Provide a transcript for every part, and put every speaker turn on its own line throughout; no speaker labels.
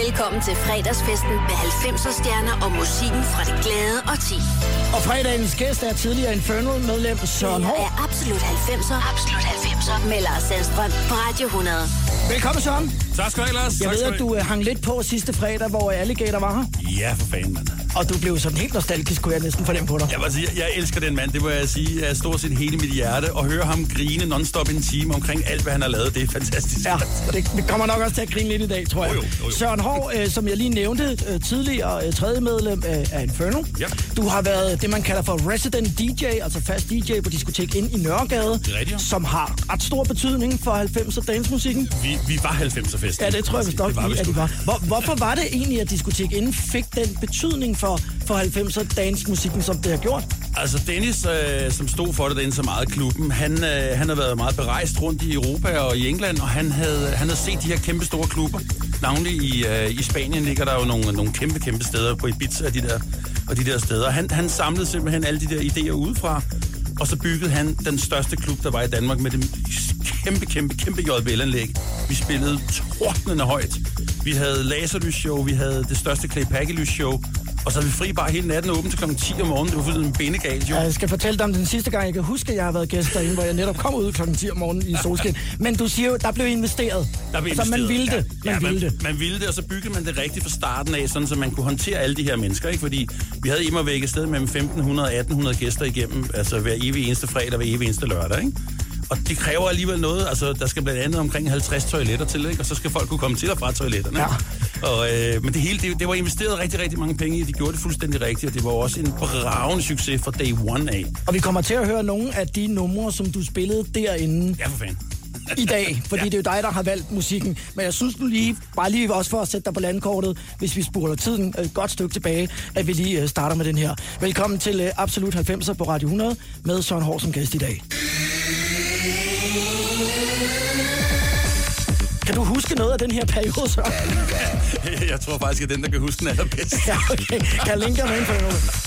Velkommen til fredagsfesten med 90'er stjerner og musikken fra det glade og ti.
Og fredagens gæst er tidligere Infernal-medlem Søren Hård.
er Absolut 90'er. Absolut 90'er. Med Lars Sandstrøm på Radio 100.
Velkommen, Søren.
Tak skal du have, Lars.
Jeg
tak
ved, at du øh, hang lidt på sidste fredag, hvor Alligator var her.
Ja, for fanden, mand.
Og du blev sådan helt nostalgisk, kunne jeg næsten fornemme på dig.
Jeg, vil sige, jeg elsker den mand, det må jeg sige. Jeg stort set hele mit hjerte. Og høre ham grine non-stop en time omkring alt, hvad han har lavet, det er fantastisk.
Ja, det, det kommer nok også til at grine lidt i dag, tror jeg.
Jo, jo, jo, jo.
Søren Hård, øh, som jeg lige nævnte, øh, tidligere øh, tredje medlem af, af Inferno.
Ja.
Du har været det, man kalder for resident DJ, altså fast DJ på diskotek ind i Nørregade,
rigtigt,
som har ret stor betydning for 90'er dansmusikken.
Vi, vi var 90'er festen.
Ja, det tror jeg vist nok
Det var vi
lige, at de var. Hvor, hvorfor var det egentlig, at diskotek inden fik den betydning for, for 90'er dansmusikken, som det har gjort?
Altså Dennis, øh, som stod for det derinde så meget i klubben, han, øh, han har været meget berejst rundt i Europa og i England, og han havde, han havde set de her kæmpe store klubber. Navnlig i, øh, i Spanien ligger der jo nogle, nogle kæmpe, kæmpe steder på Ibiza og de der, og de der steder. Han, han samlede simpelthen alle de der idéer udefra, og så byggede han den største klub, der var i Danmark med det kæmpe, kæmpe, kæmpe JBL-anlæg. Vi spillede tordnende højt. Vi havde laserlysshow, vi havde det største Clay Pakke-lysshow, og så havde vi fri bare hele natten åben til kl. 10 om morgenen. Det var fuldstændig bindegalt, jo.
Jeg skal fortælle dig om den sidste gang, jeg kan huske, at jeg har været gæst derinde, hvor jeg netop kom ud klokken 10 om morgenen i solskin. Men du siger jo, der blev investeret.
Der blev
altså, man ville det. Man
ja,
ville
man,
det.
Man ville det, og så byggede man det rigtigt fra starten af, sådan så man kunne håndtere alle de her mennesker, ikke? Fordi vi havde immer væk et sted mellem 1500 og 1800 gæster igennem, altså hver evig eneste fredag, hver evig eneste lørdag, ikke? Og det kræver alligevel noget, altså der skal blandt andet omkring 50 toiletter til, ikke? Og så skal folk kunne komme til og fra toiletterne.
Ja.
Og, øh, men det hele, det, det, var investeret rigtig, rigtig mange penge i. De gjorde det fuldstændig rigtigt, og det var også en bravende succes fra day one af.
Og vi kommer til at høre nogle af de numre, som du spillede derinde
Ja, for fanden.
i dag, fordi ja. det er jo dig, der har valgt musikken. Men jeg synes nu lige, bare lige også for at sætte dig på landkortet, hvis vi spoler tiden et godt stykke tilbage, at vi lige øh, starter med den her. Velkommen til øh, Absolut 90'er på Radio 100 med Søren Hård som gæst i dag. Kan du huske noget af den her periode så?
jeg tror faktisk, at den, der kan huske den allerbedst.
ja, okay. Kalinka med ind på noget.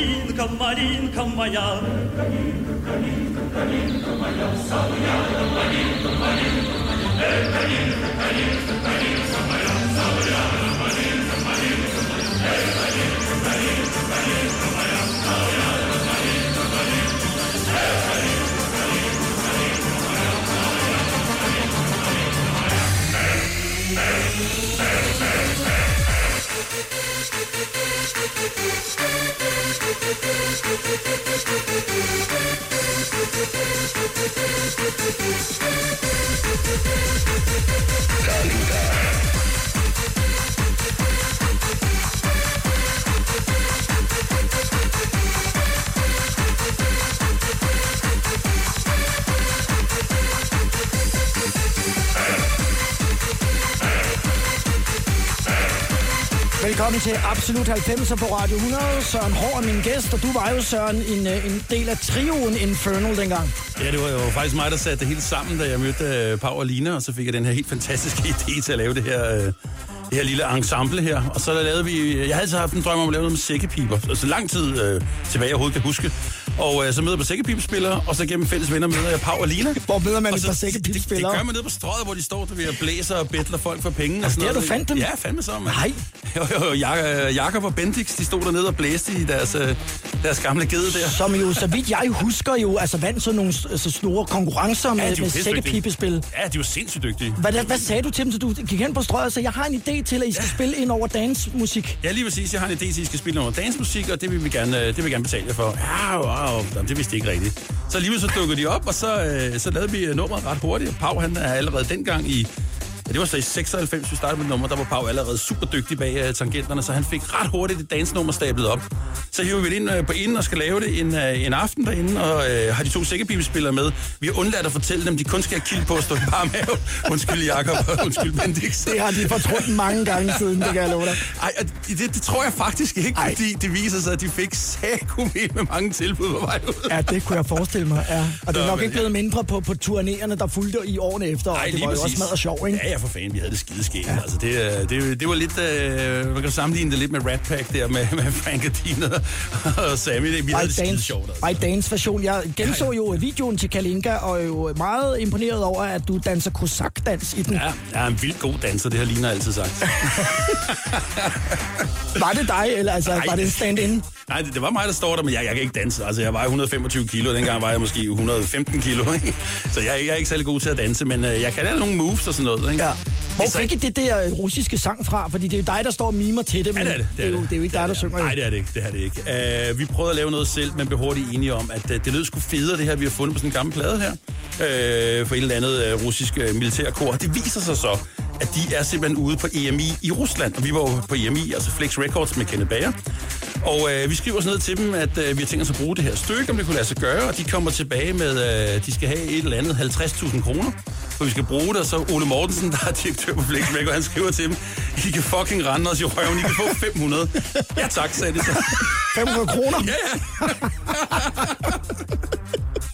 Калинка, малинка моя. Калинка, калинка, э, калинка моя, э, сам рядом, малинка, малинка моя. Эй, калинка, малинка, малинка моя.
Καλή Velkommen til Absolut 90 på Radio 100. Søren Hård er min gæst, og du var jo, Søren, en, øh, en del af trioen Infernal dengang.
Ja, det var jo faktisk mig, der satte det hele sammen, da jeg mødte øh, Pau og Lina, og så fik jeg den her helt fantastiske idé til at lave det her, øh, det her lille ensemble her. Og så lavede vi, jeg havde altid haft en drøm om at lave noget med sækkepiber, altså lang tid øh, tilbage, jeg overhovedet kan huske. Og uh, så møder jeg på sækkepibespillere, og så gennem fælles venner møder jeg Pau og Lina.
Hvor møder man et
så-
par
det, det
sækkepibespillere?
gør man nede på strøget, hvor de står der ved at blæse og bedler folk for penge. Og
det er, du fandt dem?
Ja, fandme så, mand.
Nej.
Jo, jo, jo, Jak- Jakob og Bendix, de stod dernede og blæste i deres, øh, deres gamle gede der.
Som jo, så vidt jeg husker jo, altså vandt sådan nogle så store konkurrencer med,
jo
med sækkepibespil.
Ja, de er jo sindssygt dygtige.
Hvad, hvad sagde du til dem, så du gik hen på strøget sagde, jeg har en idé til, at I skal spille ind over dansmusik?
Ja, lige præcis. Jeg har en idé til, at I skal spille noget dansmusik, og det vil vi gerne, øh, det vil vi gerne betale jer for. Ja, wow, Jamen, det vidste de ikke rigtigt. Så alligevel så dukkede de op, og så, øh, så lavede vi øh, nummeret ret hurtigt. Pau, han er allerede dengang i... Det var så i 96, vi startede med nummer. Der var Pau allerede super dygtig bag uh, tangenterne, så han fik ret hurtigt et dansnummer stablet op. Så hiver vi det ind uh, på inden og skal lave det en, uh, en aften derinde, og uh, har de to sækkepibespillere med. Vi har undladt at fortælle dem, de kun skal have kild på at stå i bare mave. Undskyld Jakob, undskyld Bendix.
Det har de fortrudt mange gange siden, det kan jeg love dig.
Ej, det, det tror jeg faktisk ikke,
Ej.
Fordi det viser sig, at de fik sækumet med mange tilbud på vej ud.
Ja, det kunne jeg forestille mig, ja. Og det er
Nå,
nok
men
ikke blevet mindre på, på turnéerne, der fulgte i årene efter, og
Ej,
det var jo
præcis.
også smadret sjov, ikke?
Ja, ja, for fanden, vi havde det skide skægt. Ja. Altså, det, øh, det, det, var lidt, øh, man kan sammenligne det lidt med Rat Pack der med, med Frank og Dina og Sammy. Det, vi havde det skide sjovt. Altså.
Ej, Dance version. Jeg genså jo videoen til Kalinka, og er jo meget imponeret over, at du danser kosakdans i den.
Ja, jeg er en vildt god danser, det har Lina altid sagt.
Var det dig, eller altså,
Ej.
var det stand-in?
Nej, det, det var mig, der står der, men jeg, jeg kan ikke danse. Altså, jeg vejer 125 kilo, og dengang var jeg måske 115 kilo. Ikke? Så jeg, jeg er ikke særlig god til at danse, men øh, jeg kan lave nogle moves og sådan noget. Ikke?
Ja. Hvor
Det
fik I det der øh, russiske sang fra? Fordi det er jo dig, der står og mimer til det, men
Ja, det er det.
det, er jo, det er jo ikke dig, der synger.
Nej,
det.
det er det ikke. Det er det ikke. Uh, vi prøvede at lave noget selv, men blev hurtigt enige om, at uh, det lød sgu federe, det her, vi har fundet på sådan en gammel plade her. Uh, for et eller andet uh, russisk uh, militærkor. Det viser sig så, at de er simpelthen ude på EMI i Rusland. Og vi var jo på EMI, altså Flex Records med Kenneth Bager. Og uh, vi skriver sådan noget til dem, at uh, vi har tænkt os at bruge det her stykke, om det kunne lade sig gøre. Og de kommer tilbage med, uh, de skal have et eller andet 50.000 kroner for vi skal bruge det, og så Ole Mortensen, der er direktør på Flex Records, han skriver til dem, I kan fucking rende os i røven, I kan få 500. Ja tak, sagde de så.
500 kroner,
Ja, ja.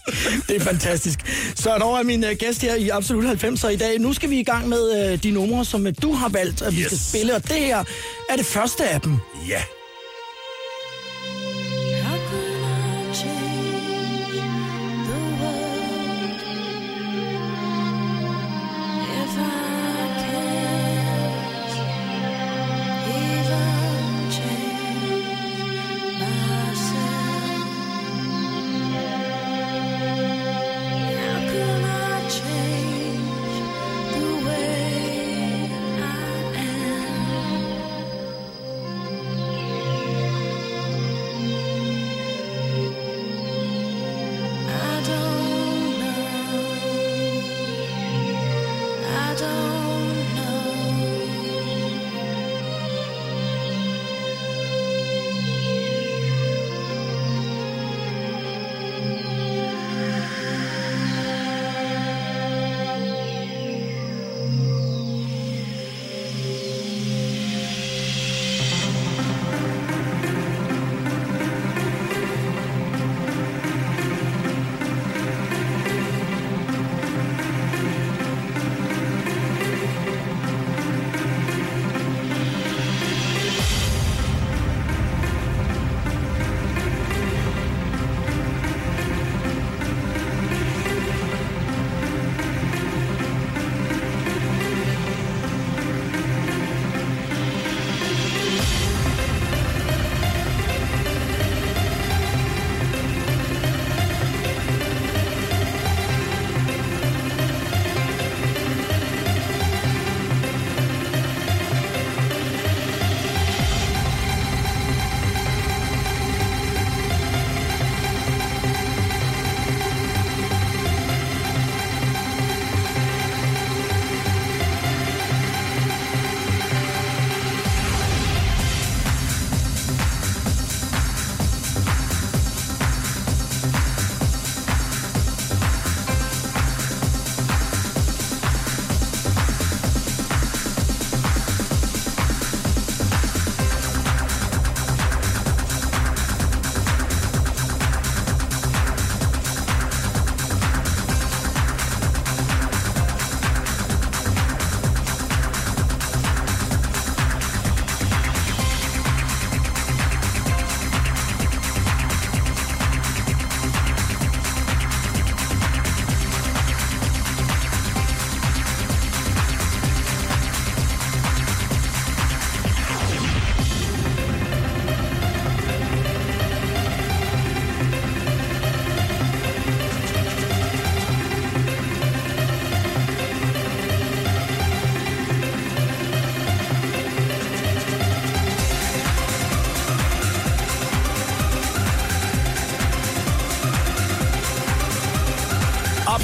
det er fantastisk. Søren Over er min uh, gæst her i Absolut 90'er i dag. Nu skal vi i gang med uh, de numre, som uh, du har valgt, at vi
Yes.
skal spille. Og det her er det første af dem.
Ja.
How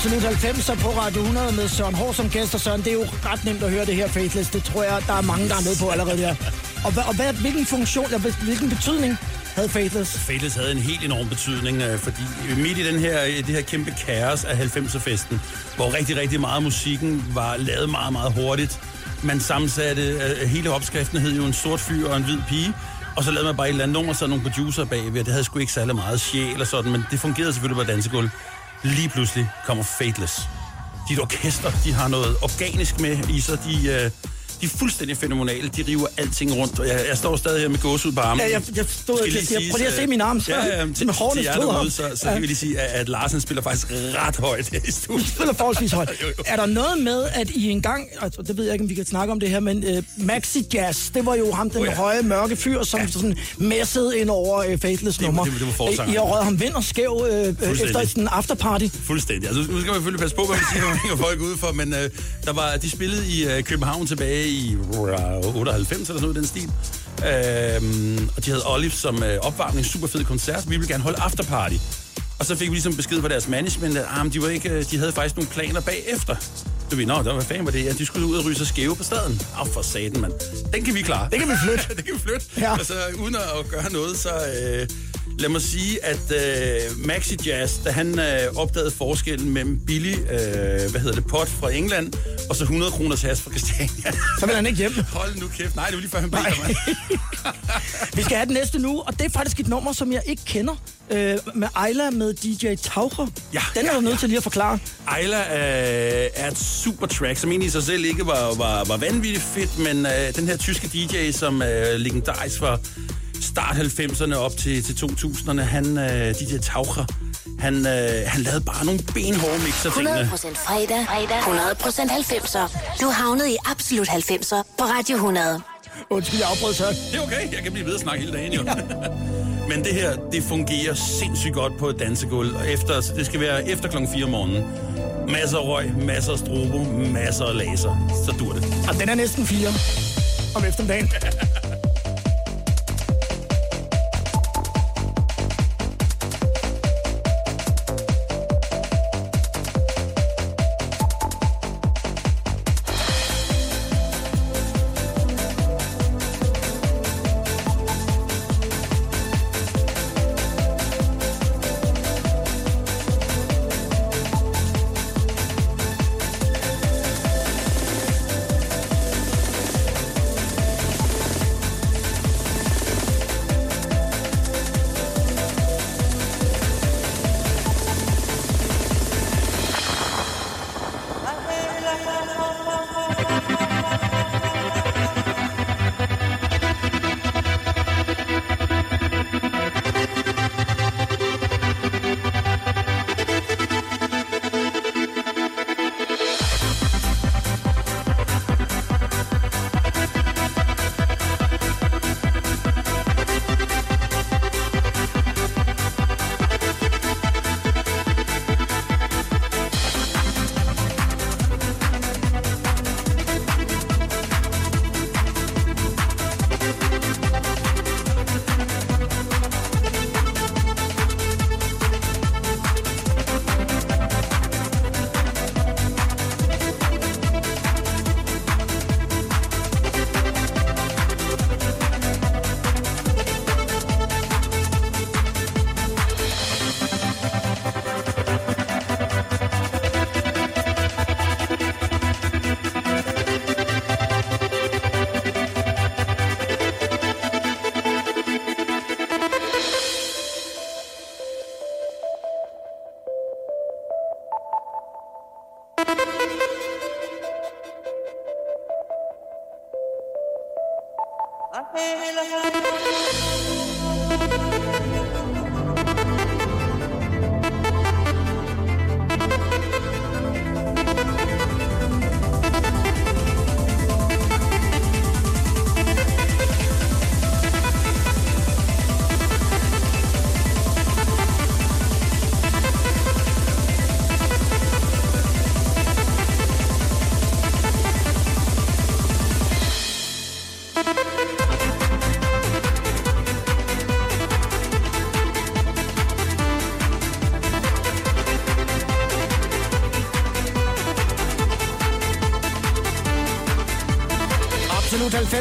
1990 så på Radio 100 med Søren Hård som gæst, og Søren, det er jo ret nemt at høre det her Faithless. Det tror jeg, der er mange, der er med på allerede der. Og, og hvad, hvilken funktion, hvilken betydning havde Faithless?
Faithless havde en helt enorm betydning, øh, fordi midt i den her, det her kæmpe kaos af 90'er-festen, hvor rigtig, rigtig meget musikken var lavet meget, meget hurtigt. Man sammensatte, øh, hele opskriften hed jo en sort fyr og en hvid pige, og så lavede man bare et eller andet nummer, så nogle producer bagved, og det havde sgu ikke særlig meget sjæl og sådan, men det fungerede selvfølgelig på dansegulv. Lige pludselig kommer Faithless. Dit orkester, de har noget organisk med i sig, de, øh, de er fuldstændig fænomenale, de river alting rundt, og jeg, jeg står stadig her med gåsehud på armen.
Ja, jeg, jeg stod og siger,
siges,
prøv lige at se min arm, så
ja, ja, til,
med hårene
til derude, så, så
Ja.
kan vi lige sige, at, at Larsen spiller faktisk ret højt her i studiet.
spiller forholdsvis højt. Er der noget med, at I engang, altså det ved jeg ikke, om vi kan snakke om det her, men uh, Maxi Jazz, det var jo ham, den
Oh, ja.
høje, mørke fyr, som ja. sådan messede ind over uh, Faithless
Det
nummer.
det var- det var.
I har røget ham vind og skæv uh, efter sådan en afterparty.
Fuldstændig. Altså, nu skal man selvfølgelig passe på, hvad man siger, når man folk ude for, men øh, der var, de spillede i øh, København tilbage i uh, 98 eller sådan noget den stil. Øhm, og de havde Olive som øh, opvarmning, super fed koncert. Vi ville gerne holde afterparty. Og så fik vi ligesom besked fra deres management, at ah, de, var ikke, øh, de havde faktisk nogle planer bagefter. Så vi, nå, der, hvad fanden var det? Ja, de skulle ud og ryge sig skæve på staden. Af for saten, mand. Den kan vi klare.
Det kan vi flytte.
det kan vi flytte.
Ja.
Altså, uden at gøre noget, så... Øh, lad mig sige, at øh, Maxi Jazz, da han øh, opdagede forskellen mellem billig, øh, hvad hedder det, pot fra England, og så 100 kroners has fra Christiania.
Så vil han ikke hjem.
Hold nu kæft. Nej, det var lige før, han
Nej.
mig.
Vi skal have den næste nu, og det er faktisk et nummer, som jeg ikke kender. Øh, med Ejla med DJ Taucher.
Ja,
Den er
ja,
du nødt
ja.
til lige at forklare.
Ejla øh, er et super track, som egentlig i sig selv ikke var, var, var vanvittigt fedt, men øh, den her tyske DJ, som er legendarisk fra start 90'erne op til, til 2000'erne, han, øh, DJ Taucher, han, øh, han lavede bare nogle benhårde mixer tingene.
100% fredag, fredag, 100% 90'er. Du havnet i Absolut 90'er på Radio 100.
Undskyld, jeg afbrød Søren.
Det er okay, jeg kan blive ved at snakke hele dagen jo. Men det her, det fungerer sindssygt godt på et dansegulv. Og efter, så det skal være efter klokken 4 om morgenen. Masser af røg, masser af strobo, masser af laser. Så dur det.
Og den er næsten fire om eftermiddagen.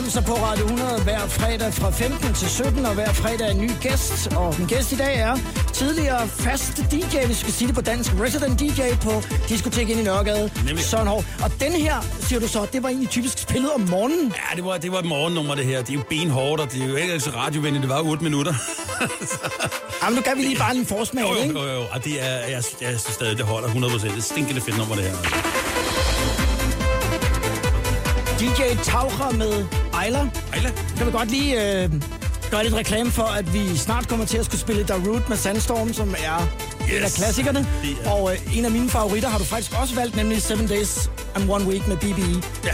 90'er på Radio 100 hver fredag fra 15 til 17, og hver fredag en ny gæst. Og den gæst i dag er tidligere fast DJ, hvis vi skal sige det på dansk, resident DJ på Diskotek ind i Nørregade,
Nemlig.
Søren Hård. Og den her, siger du så, det var egentlig typisk spillet om morgenen.
Ja, det var, det var et morgennummer, det her. Det er jo benhårdt, og det er jo ikke så radiovenligt. Det var 8 minutter.
Jamen, nu kan vi lige bare en forsmag,
jo,
ikke?
jo, jo, jo. Og det er, jeg, jeg synes stadig, det holder 100%. Det er stinkende fedt nummer, det her.
DJ Taucher med Ejler.
Ejla.
Jeg vil godt lige øh, gøre lidt reklame for, at vi snart kommer til at skulle spille Darude med Sandstorm, som er yes. en af klassikerne.
Det er-
Og øh, en af mine favoritter har du faktisk også valgt, nemlig Seven Days and One Week med BBE.
Ja.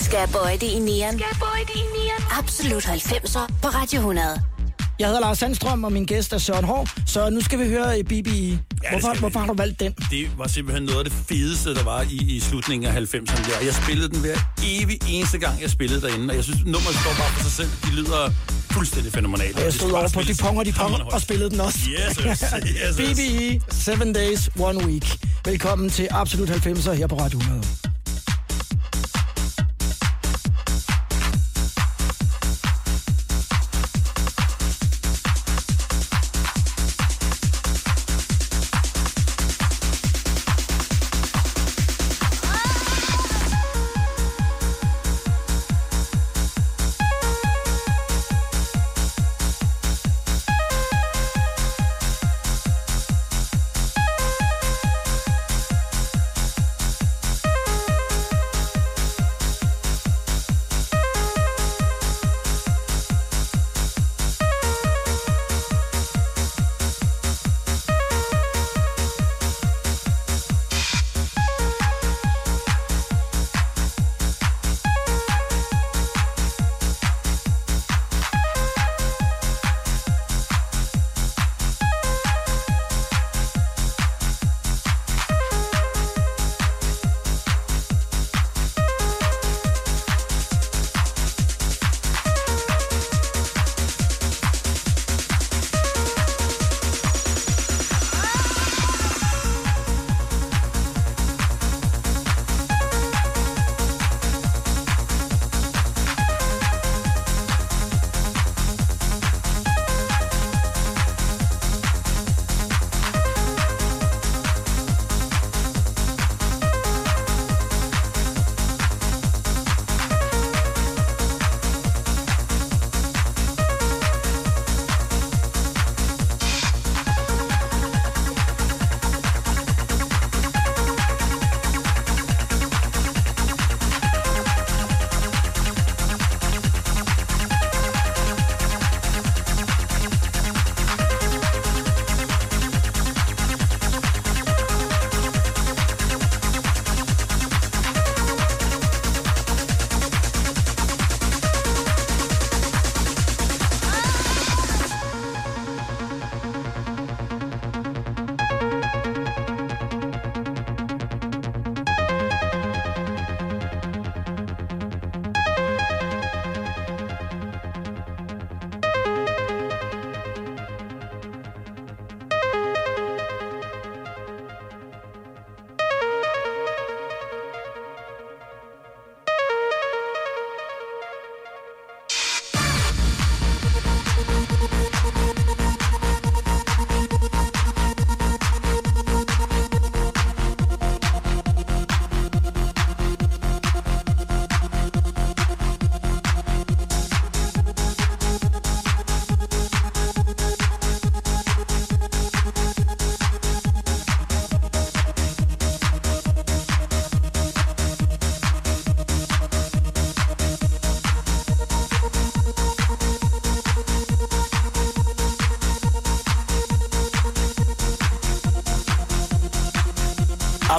Skal jeg bøje det i nieren? Skal jeg bøje det i nieren? Absolut 90'er på Radio 100.
Jeg hedder Lars Sandstrøm, og min gæst er Søren Hård. Så nu skal vi høre øh, BBE.
det
Hvorfor,
vi.
hvorfor har du valgt den?
Det var simpelthen noget af det fedeste, der var i, i slutningen af 90'erne. Der. Jeg spillede den hver evig eneste gang, jeg spillede derinde. Og jeg synes, nummeret står bare for sig selv. De lyder fuldstændig fænomenalt.
Jeg
Det
stod over på de ponger, de ponger, og spillede den også.
Yes, yes, yes.
BBE, Seven Days, One Week. Velkommen til Absolut 90'er her på Radio 100.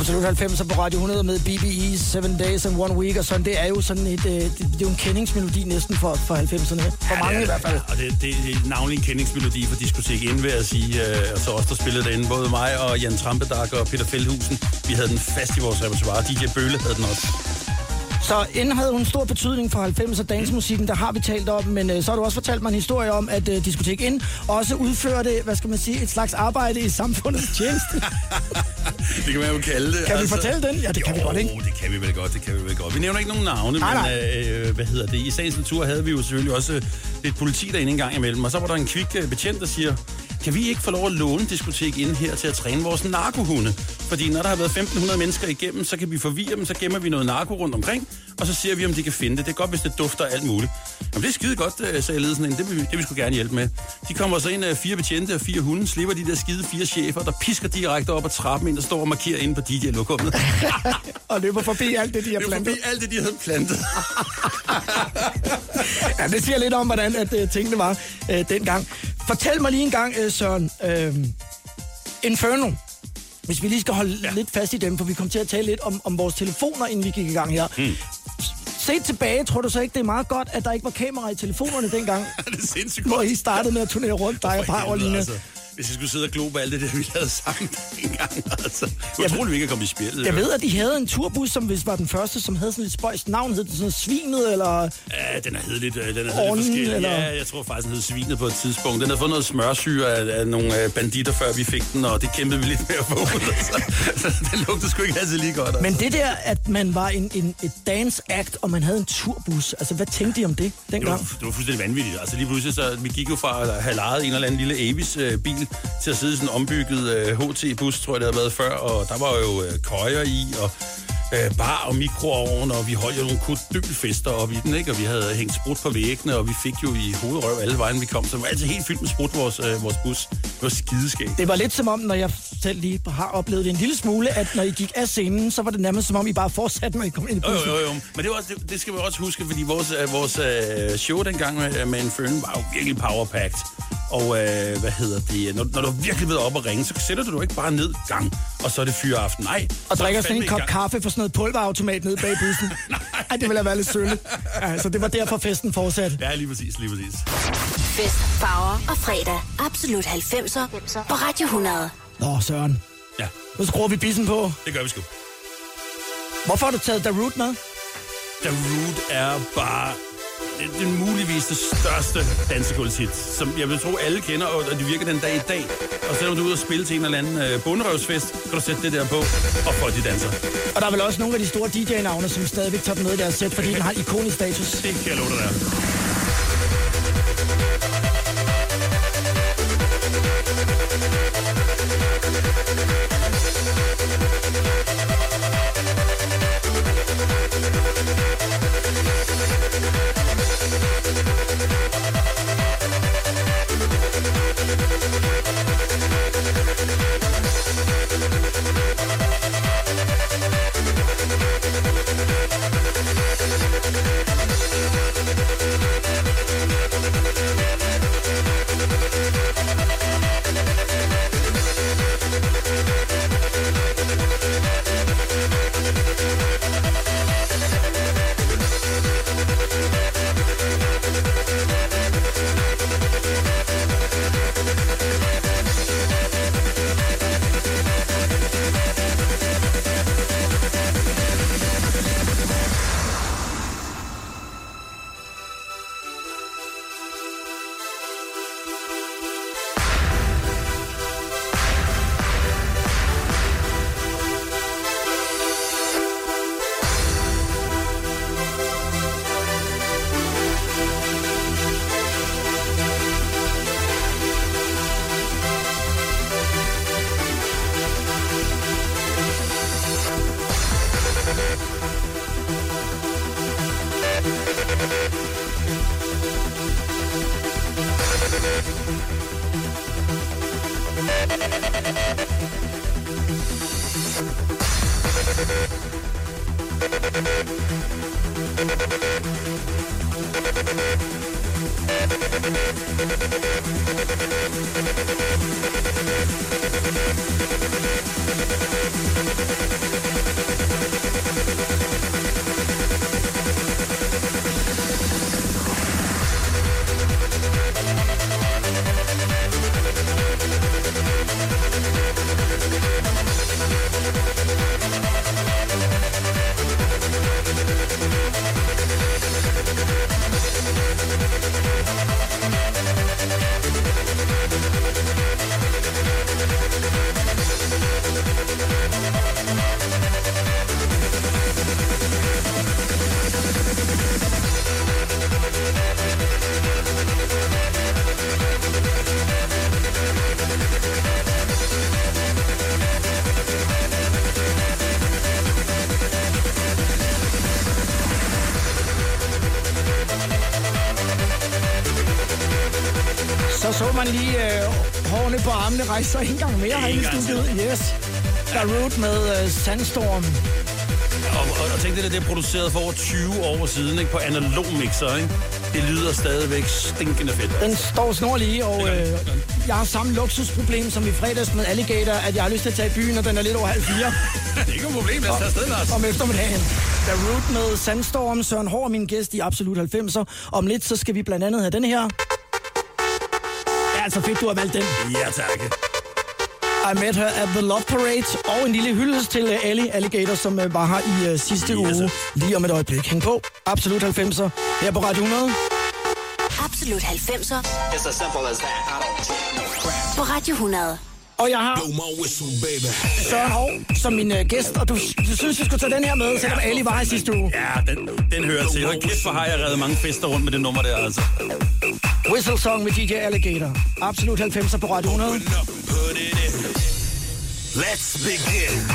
Absolut 90'er på Radio 100 med BBE, Seven Days and One Week og sådan. Det er jo sådan et, øh, det, det er jo en kendingsmelodi næsten for, for 90'erne. For mange
Ja,
i hvert fald.
Og det, det, det er navnlig en kendingsmelodi for diskotek ind, vil jeg sige. Øh, Og så os, der spillede derinde. Både mig og Jan Trampedak og Peter Feldhusen. Vi havde den fast i vores repertoire. DJ Bøhle havde den også.
Så inden havde hun stor betydning for 90'er dansmusikken, der har vi talt om, men øh, så har du også fortalt mig en historie om, at øh, Diskotek Ind også udførte, hvad skal man sige, et slags arbejde i samfundets tjeneste.
Det kan man jo kalde det.
Kan vi fortælle den? Ja, det kan vi
jo,
godt, ikke?
det kan vi vel godt, det kan vi vel godt. Vi nævner ikke nogen navne,
Nej,
men
nej.
øh, hvad hedder det? I sagens natur havde vi jo selvfølgelig også øh, lidt politi derinde en gang imellem, og så var der en kvik øh, betjent, der siger, kan vi ikke få lov at låne diskotek ind her til at træne vores narkohunde? Fordi når der har været 1500 mennesker igennem, så kan vi forvirre dem, så gemmer vi noget narko rundt omkring, og så ser vi, om de kan finde det. Det er godt, hvis det dufter alt muligt. Jamen, det er skide godt, øh, sagde ledelsen ind. Det vil, vi- det vil vi sgu gerne hjælpe med. De kommer så ind af fire betjente og fire hunde, slipper de der skide fire chefer, der pisker direkte op ad trappen ind, der står og markerer inde på DJ-lokummet.
Og løber forbi alt det, de har plantet.
forbi alt det, de havde plantet.
Ja, det siger lidt om, hvordan at, øh, tingene var øh, dengang. Fortæl mig lige en gang, øh, Søren. Øh, Inferno. Hvis vi lige skal holde ja. lidt fast i dem, for vi kom til at tale lidt om, om vores telefoner, inden vi gik i gang her. Hmm. Set tilbage, tror du så ikke, det er meget godt, at der ikke var kamera i telefonerne dengang,
det er sindssygt
hvor
godt.
I startede med at turnere rundt, dig og
helvede,
Powerline?
altså. Hvis jeg skulle sidde og glo på alt det der, vi lavede sammen engang, altså. Jeg troede, vi ikke er kommet i spjældet.
Jeg ved, at de havde en turbus, som hvis var den første, som havde sådan lidt spøjst navn. Hed den sådan Svinet, eller...
Ja, den er hed lidt, øh, den er lidt forskellig.
eller-
Ja, jeg tror faktisk, den hed Svinet på et tidspunkt. Den havde fået noget smørsyre af, af nogle øh, banditter, før vi fik den, og det kæmpede vi lidt med at få ud. Så, så den lugtede sgu ikke altid lige godt. altså.
Men det der, at man var en, en, et dance act, og man havde en turbus, altså hvad tænkte I om det
Det var,
dengang?
det var fuldstændig vanvittigt. Altså lige pludselig, så vi gik jo fra at have lejet en eller anden lille Avis-bil til at sidde i sådan en ombygget øh, HT-bus, tror jeg, det havde været før. Og der var jo øh, køjer i, og øh, bar og mikroovn, og vi holdt jo nogle kodølfester op i den, ikke? Og vi havde hængt sprut på væggene, og vi fik jo i hovedrøv alle vejen, vi kom. Så det var altid helt fyldt med sprut, vores, øh, vores bus. Det var skideskægt.
Det var lidt som om, når jeg selv lige har oplevet det en lille smule, at når I gik af scenen, så var det nærmest som om, I bare fortsatte, når I kom ind i bussen.
jo, jo, jo. Men det, var også, det, det skal vi også huske, fordi vores, øh, vores øh, show dengang med, med Infern var jo virkelig powerpacked. Og øh, hvad hedder det? Når, når du virkelig været op og ringe, så sætter du dig ikke bare ned gang, og så er det fyreaften. Nej.
Og
er
drikker sådan en kop kaffe for sådan noget pulverautomat nede bag bussen. Ej, det ville have været lidt sølle. Ja, så det var derfor festen fortsatte.
Ja, lige præcis, lige præcis.
Fest, farver og fredag. Absolut 90'er på Radio 100.
Nå, Søren.
Ja,
Nu skruer vi bissen på.
det gør vi sgu.
Hvorfor har du taget Darude med?
The Root er bare det, er muligvis det største dansegulvshit, som jeg vil tro alle kender, og og det virker den dag i dag. Og selvom du er ude og spille til en eller anden øh, bunderøvsfest, kan du sætte det der på, og folk de danser.
Og der er vel også nogle af de store DJ-navne, som stadigvæk tager den med i deres sæt, fordi den har ikonisk status.
Det kan jeg love dig der.
Armene rejse sig en gang mere herinde i studiet. Yes. Darude med øh, Sandstorm.
Og, og, og tænk det, der, det er produceret for over 20 år siden, ikke? På analog mixer, ikke? Det lyder stadigvæk stinkende fedt.
Den står snorlige, og øh, jeg har samme luksusproblem som i fredags med Alligator, at jeg har lyst til at tage i byen, og den er lidt over halv fire
Det er ikke noget problem, lad os tage afsted, Lars.
om eftermiddagen. Der Root med Sandstorm, Søren Hård, min gæst i Absolut 90'er. Om lidt, så skal vi blandt andet have den her. Ja, altså fedt, du har valgt den.
Ja, tak.
I met her at the Love Parade, og en lille hyldest til uh, Ali Alligator, som uh, var her i uh, sidste
Yes,
uge. Lige om et øjeblik. Hæng på. Absolut 90'er her på Radio 100.
Absolut 90'er
It's as simple as that. I don't take no crap.
på Radio 100.
Og jeg har. Søren Hov som min uh, gæst, og du, du synes, vi skulle tage den her med, selvom Ali var her i sidste uge.
Ja, den, den hører til. Hold kæft, hvor har jeg reddet mange fester rundt med det nummer der, altså.
Whistle Song med DJ Alligator. Absolut 90'er på Radio 100.
Up. Let's begin.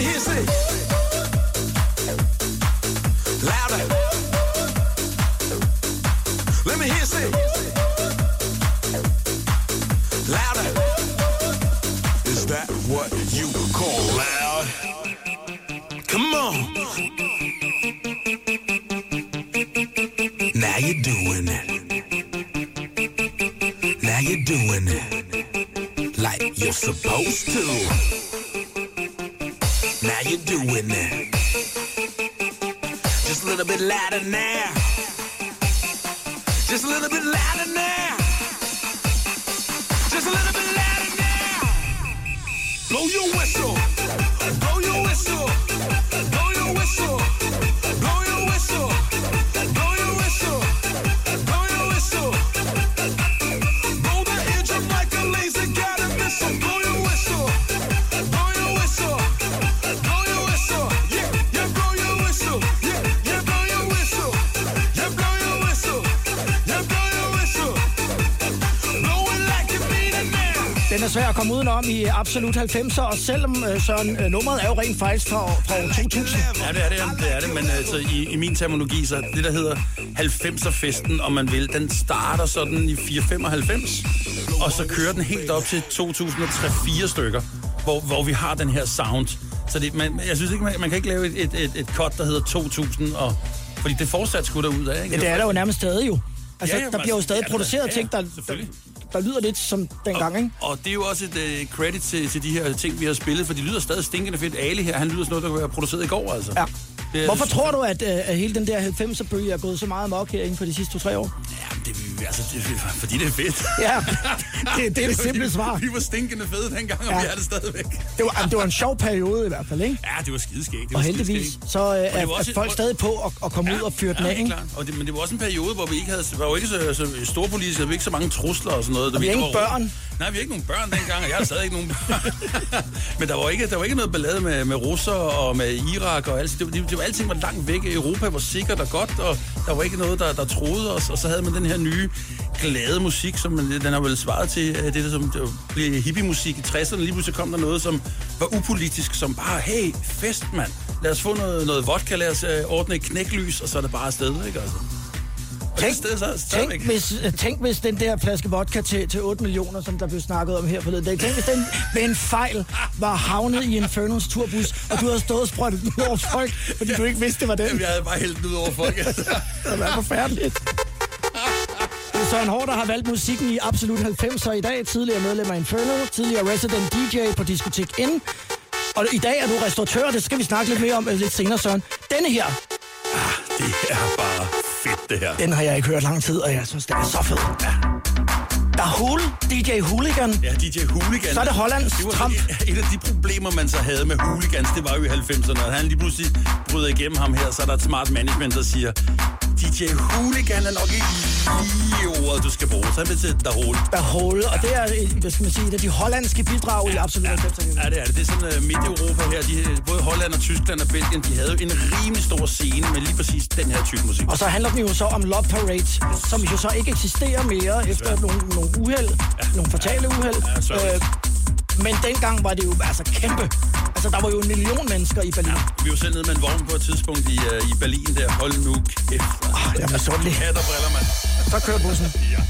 Hear say.
Absolut 90'er, og selvom øh, Søren, øh, nummeret er jo rent faktisk fra, fra år 2000.
Ja, det er det, det er det. Men altså, i, i min terminologi, så det, der hedder 90'er-festen, om man vil, den starter sådan i 495, og så kører den helt op til 2003-4 stykker, hvor, hvor vi har den her sound. Så det, man, jeg synes ikke, man, man kan ikke lave et, et, et, et cut, der hedder 2000, og, fordi det fortsat skulle derud af, ikke?
Ja, det er der jo nærmest stadig jo. Altså,
Ja, ja,
der bliver jo
altså,
stadig
ja,
produceret
ja,
ting, der, der. Der lyder lidt som dengang, ikke?
Og det er jo også et uh, credit til, til de her ting, vi har spillet, for de lyder stadig stinkende fedt. Ali her, han lyder sådan noget, der kunne være produceret i går, altså.
Ja.
Det er-
Hvorfor tror du, at, øh, at hele den der 90'er-bølge er gået så meget mok her inden for de sidste 2-3 år?
Ja, det altså, det, fordi det er fedt.
Ja, det, det er det simple svar.
Vi var stinkende fede dengang, og
Ja.
vi er det stadigvæk.
Det var, det var en sjov periode i hvert fald, ikke?
Ja, det var skideskægt. Det var
Og heldigvis,
skideskægt.
så øh, er,
var
er
også-
folk stadig på at, at komme ud og fyre den af, ikke?
klart. Og det, men det var også en periode, hvor vi ikke havde, var jo ikke så, så store politiske, havde vi ikke så mange trusler og sådan noget.
Og vi
var-
ingen børn.
Nej, vi har ikke nogen børn dengang, og jeg har stadig ikke nogen børn. men der var ikke, der var ikke noget ballade med, med russer og med Irak og alt. Det, var- det, det var alting var langt væk. Europa var sikkert og godt, og der var ikke noget, der, der troede os. Og så havde man den her nye glade musik, som den har vel svaret til øh, det, der som det blev hippie-musik i 60'erne. Lige pludselig kom der noget, som var upolitisk, som bare, hey, fest, mand. Lad os få noget, noget vodka, lad os øh, ordne et knæklys, og så er det bare afsted, ikke altså?
Tænk,
sted, så,
tænk, hvis, øh, tænk hvis den der flaske vodka til, til 8 millioner, som der blev snakket om her forleden dag, tænk hvis den ved en fejl var havnet i Infernos turbus, og du havde stået og sprøjtet den ud over folk, fordi du ikke vidste, det var den.
Jamen, jeg havde bare hældt den ud over folk. altså.
Det var forfærdeligt. Det Søren Hård, der har valgt musikken i Absolut 90'er i dag. Tidligere medlem af Inferno, tidligere resident DJ på Diskotek N. Og i dag er du restauratør, det skal vi snakke lidt mere om øh, lidt senere, Søren. Denne her,
det er bare fedt, det her.
den har jeg ikke hørt lang tid, og jeg synes, den er så fed. Ja. Der er Hul, DJ Hooligan.
Ja, DJ Hooligan.
Så er det Hollands
det var
Trump.
Et, et af de problemer, man så havde med Hooligans, det var jo i 90'erne. Og han lige pludselig bryder igennem ham her, så er der et smart management, der siger, DJ Hooligan er nok ikke lige ordet, du skal bruge. Så vil til der Hul.
Der er Hul, og det er, øh, hvad skal man sige, et af de hollandske bidrag i Absolut 90'er.
Ja, det er det. Det er sådan uh, midt i Europa her. De, både Holland og Tyskland og Belgien, de havde jo en rimelig stor scene med lige præcis den her type musik.
Og så handler den jo så om Love Parade, som jo så ikke eksisterer mere efter nogle, nogle uheld, ja. nogle fatale uheld. Øh,
Ja.
Men dengang var det jo altså kæmpe. Altså, der var jo en million mennesker i Berlin.
Vi var selv nede med en vogn på et tidspunkt i, uh, i Berlin der. Hold nu kæft.
Ah, jeg er misundelig.
Hat og briller, mand.
Så kører bussen.
Ja.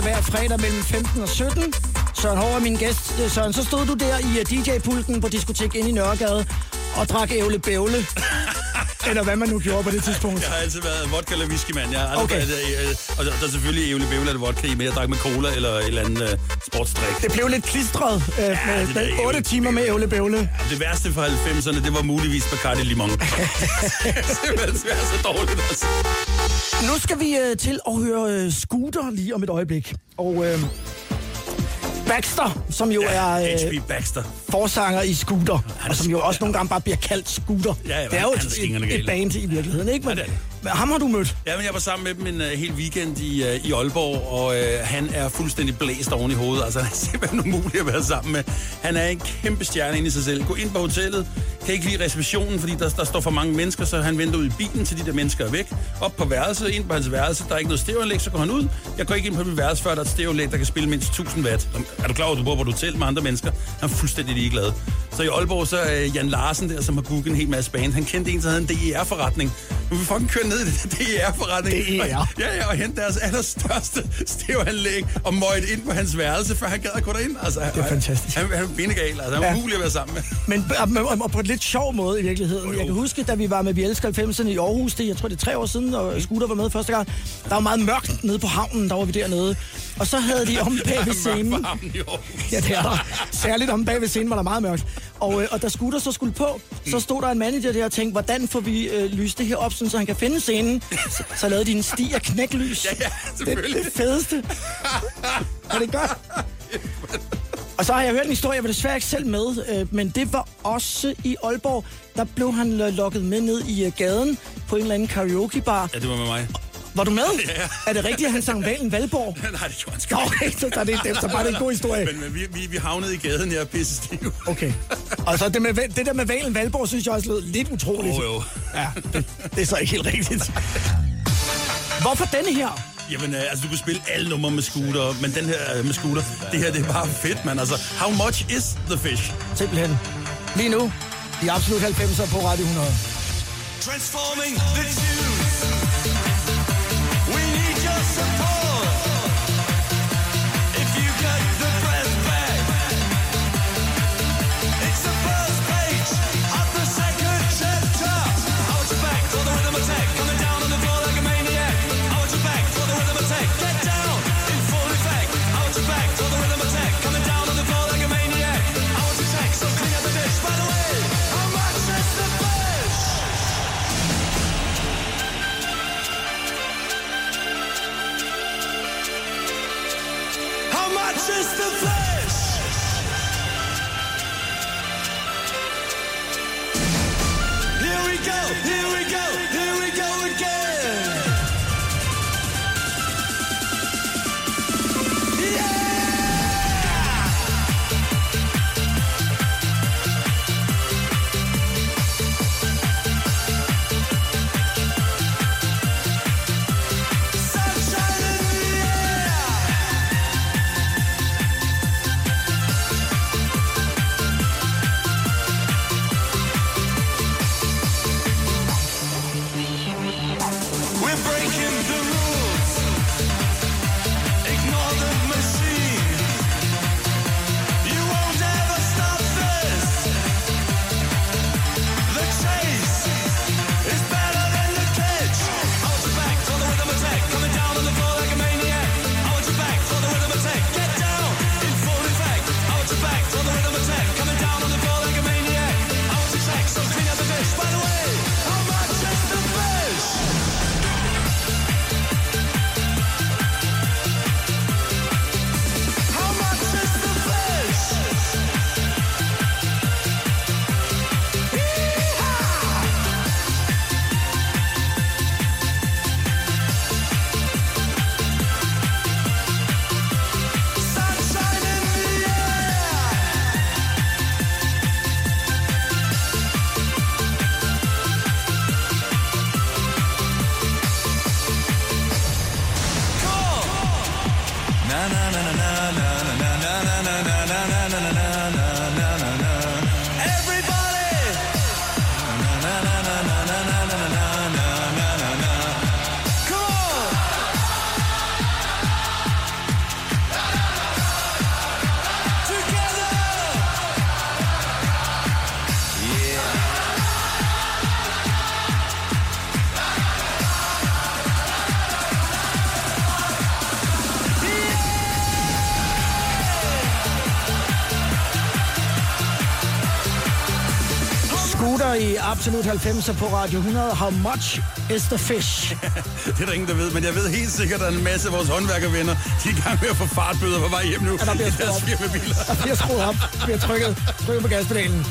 100 hver fredag mellem 15 og 17. Søren Hård er min gæst. Øh, Søren, så stod du der i øh, DJ-pulten på diskotek inde i Nørregade og drak ævle bævle. Eller hvad man nu gjorde på det tidspunkt.
Jeg har altid været vodka eller whisky, mand. Jeg har
Okay.
været, øh, og der, der er selvfølgelig ævle bævle eller vodka i, men jeg drak med cola eller et eller andet øh, sportsdrik.
Det blev lidt klistret øh,
det
med
der
den 8
ævle
timer med ævle bævle.
Det værste fra 90'erne, det var muligvis Bacardi Limon. det var så dårligt, altså.
Nu skal vi øh, til at høre øh, Scooter lige om et øjeblik. Og øh, Baxter, som jo er øh.
Baxter.
forsanger i Scooter,
Han
og som jo også nogle gange bare bliver kaldt Scooter.
Ja, ja,
det er jo et, et, band i virkeligheden, ikke? Men,
Ja, det det.
men ham har du mødt.
Ja, men jeg var sammen med dem en uh, hel weekend i, uh, i Aalborg, og uh, han er fuldstændig blæst oven i hovedet. Altså, han er simpelthen umulig at være sammen med. Han er en kæmpe stjerne inde i sig selv. Gå ind på hotellet, kan ikke lide receptionen, fordi der, der står for mange mennesker, så han venter ud i bilen, til de der mennesker er væk. Op på værelset, ind på hans værelse, der er ikke noget stereoanlæg, så går han ud. Jeg går ikke ind på mit værelse, før der er et stereoanlæg, der kan spille mindst 1000 watt. Er du klar over, at du bor på et hotel med andre mennesker? Han er fuldstændig ligeglad. Så i Aalborg, så er Jan Larsen der, som har booket en hel masse band. Han kendte en, der havde en DER-forretning. Nu vil vi fucking køre ned i DER-forretning.
DER?
Og, ja, ja, og hente deres allerstørste stereoanlæg og møjt ind på hans værelse, før han gad at gå derind. Altså, det
er fantastisk.
Han, han er benegal, altså. Han er
Ja.
umulig at være sammen med.
Men og, og, på et lidt sjov måde i virkeligheden. Jeg kan huske, da vi var med Vi Elsker 90'erne i Aarhus, det, jeg tror det er tre år siden, og Scooter var med første gang, der var meget mørkt nede på havnen, der var vi dernede. Og så havde de om bag ved scenen... Ja, det er der. Særligt om bag ved scenen var der meget mørkt. Og, øh, og da Scooter så skulle på, så stod der en manager der og tænkte, hvordan får vi øh, lyst det her op, sådan, så han kan finde scenen. Så, så lavede de en sti af knæklys.
Ja, ja,
det,
selvfølgelig.
det fedeste. Er det godt? Og så har jeg hørt en historie, jeg var desværre ikke selv med, øh, men det var også i Aalborg. Der blev han øh, lukket med ned i øh, gaden på en eller anden karaokebar.
Ja, det var med mig.
Var du med?
Ja.
Er det rigtigt, at han sang Valen Valborg?
Nej, det gjorde han sgu
okay, så, så, er det, det, så bare det en god historie.
Men, men vi, vi, vi havnede i gaden, jeg er pisse stiv.
Okay. Og så det, med, det der med Valen Valborg, synes jeg også lød lidt utroligt.
Jo, jo.
Ja, det, det er så ikke helt rigtigt. Hvorfor denne her?
Jamen, øh, altså, du kan spille alle numre med scooter, men den her øh, med scooter, det her, det er bare fedt, mand. Altså, how much is the fish?
Simpelthen. Lige nu, i absolut 90'er på Radio 100.
Transforming the tunes. support. Is the fish? Here we go, here we go, here we go again.
Absolut 90'er på Radio 100. How much is the fish?
Det er der ingen, der ved, men jeg ved helt sikkert, at en masse af vores håndværkervenner, de er i gang med at få fartbøder på vej hjem nu.
Ja, der bliver skruet op. Der bliver skruet op. Der bliver trykket, trykket på gaspedalen.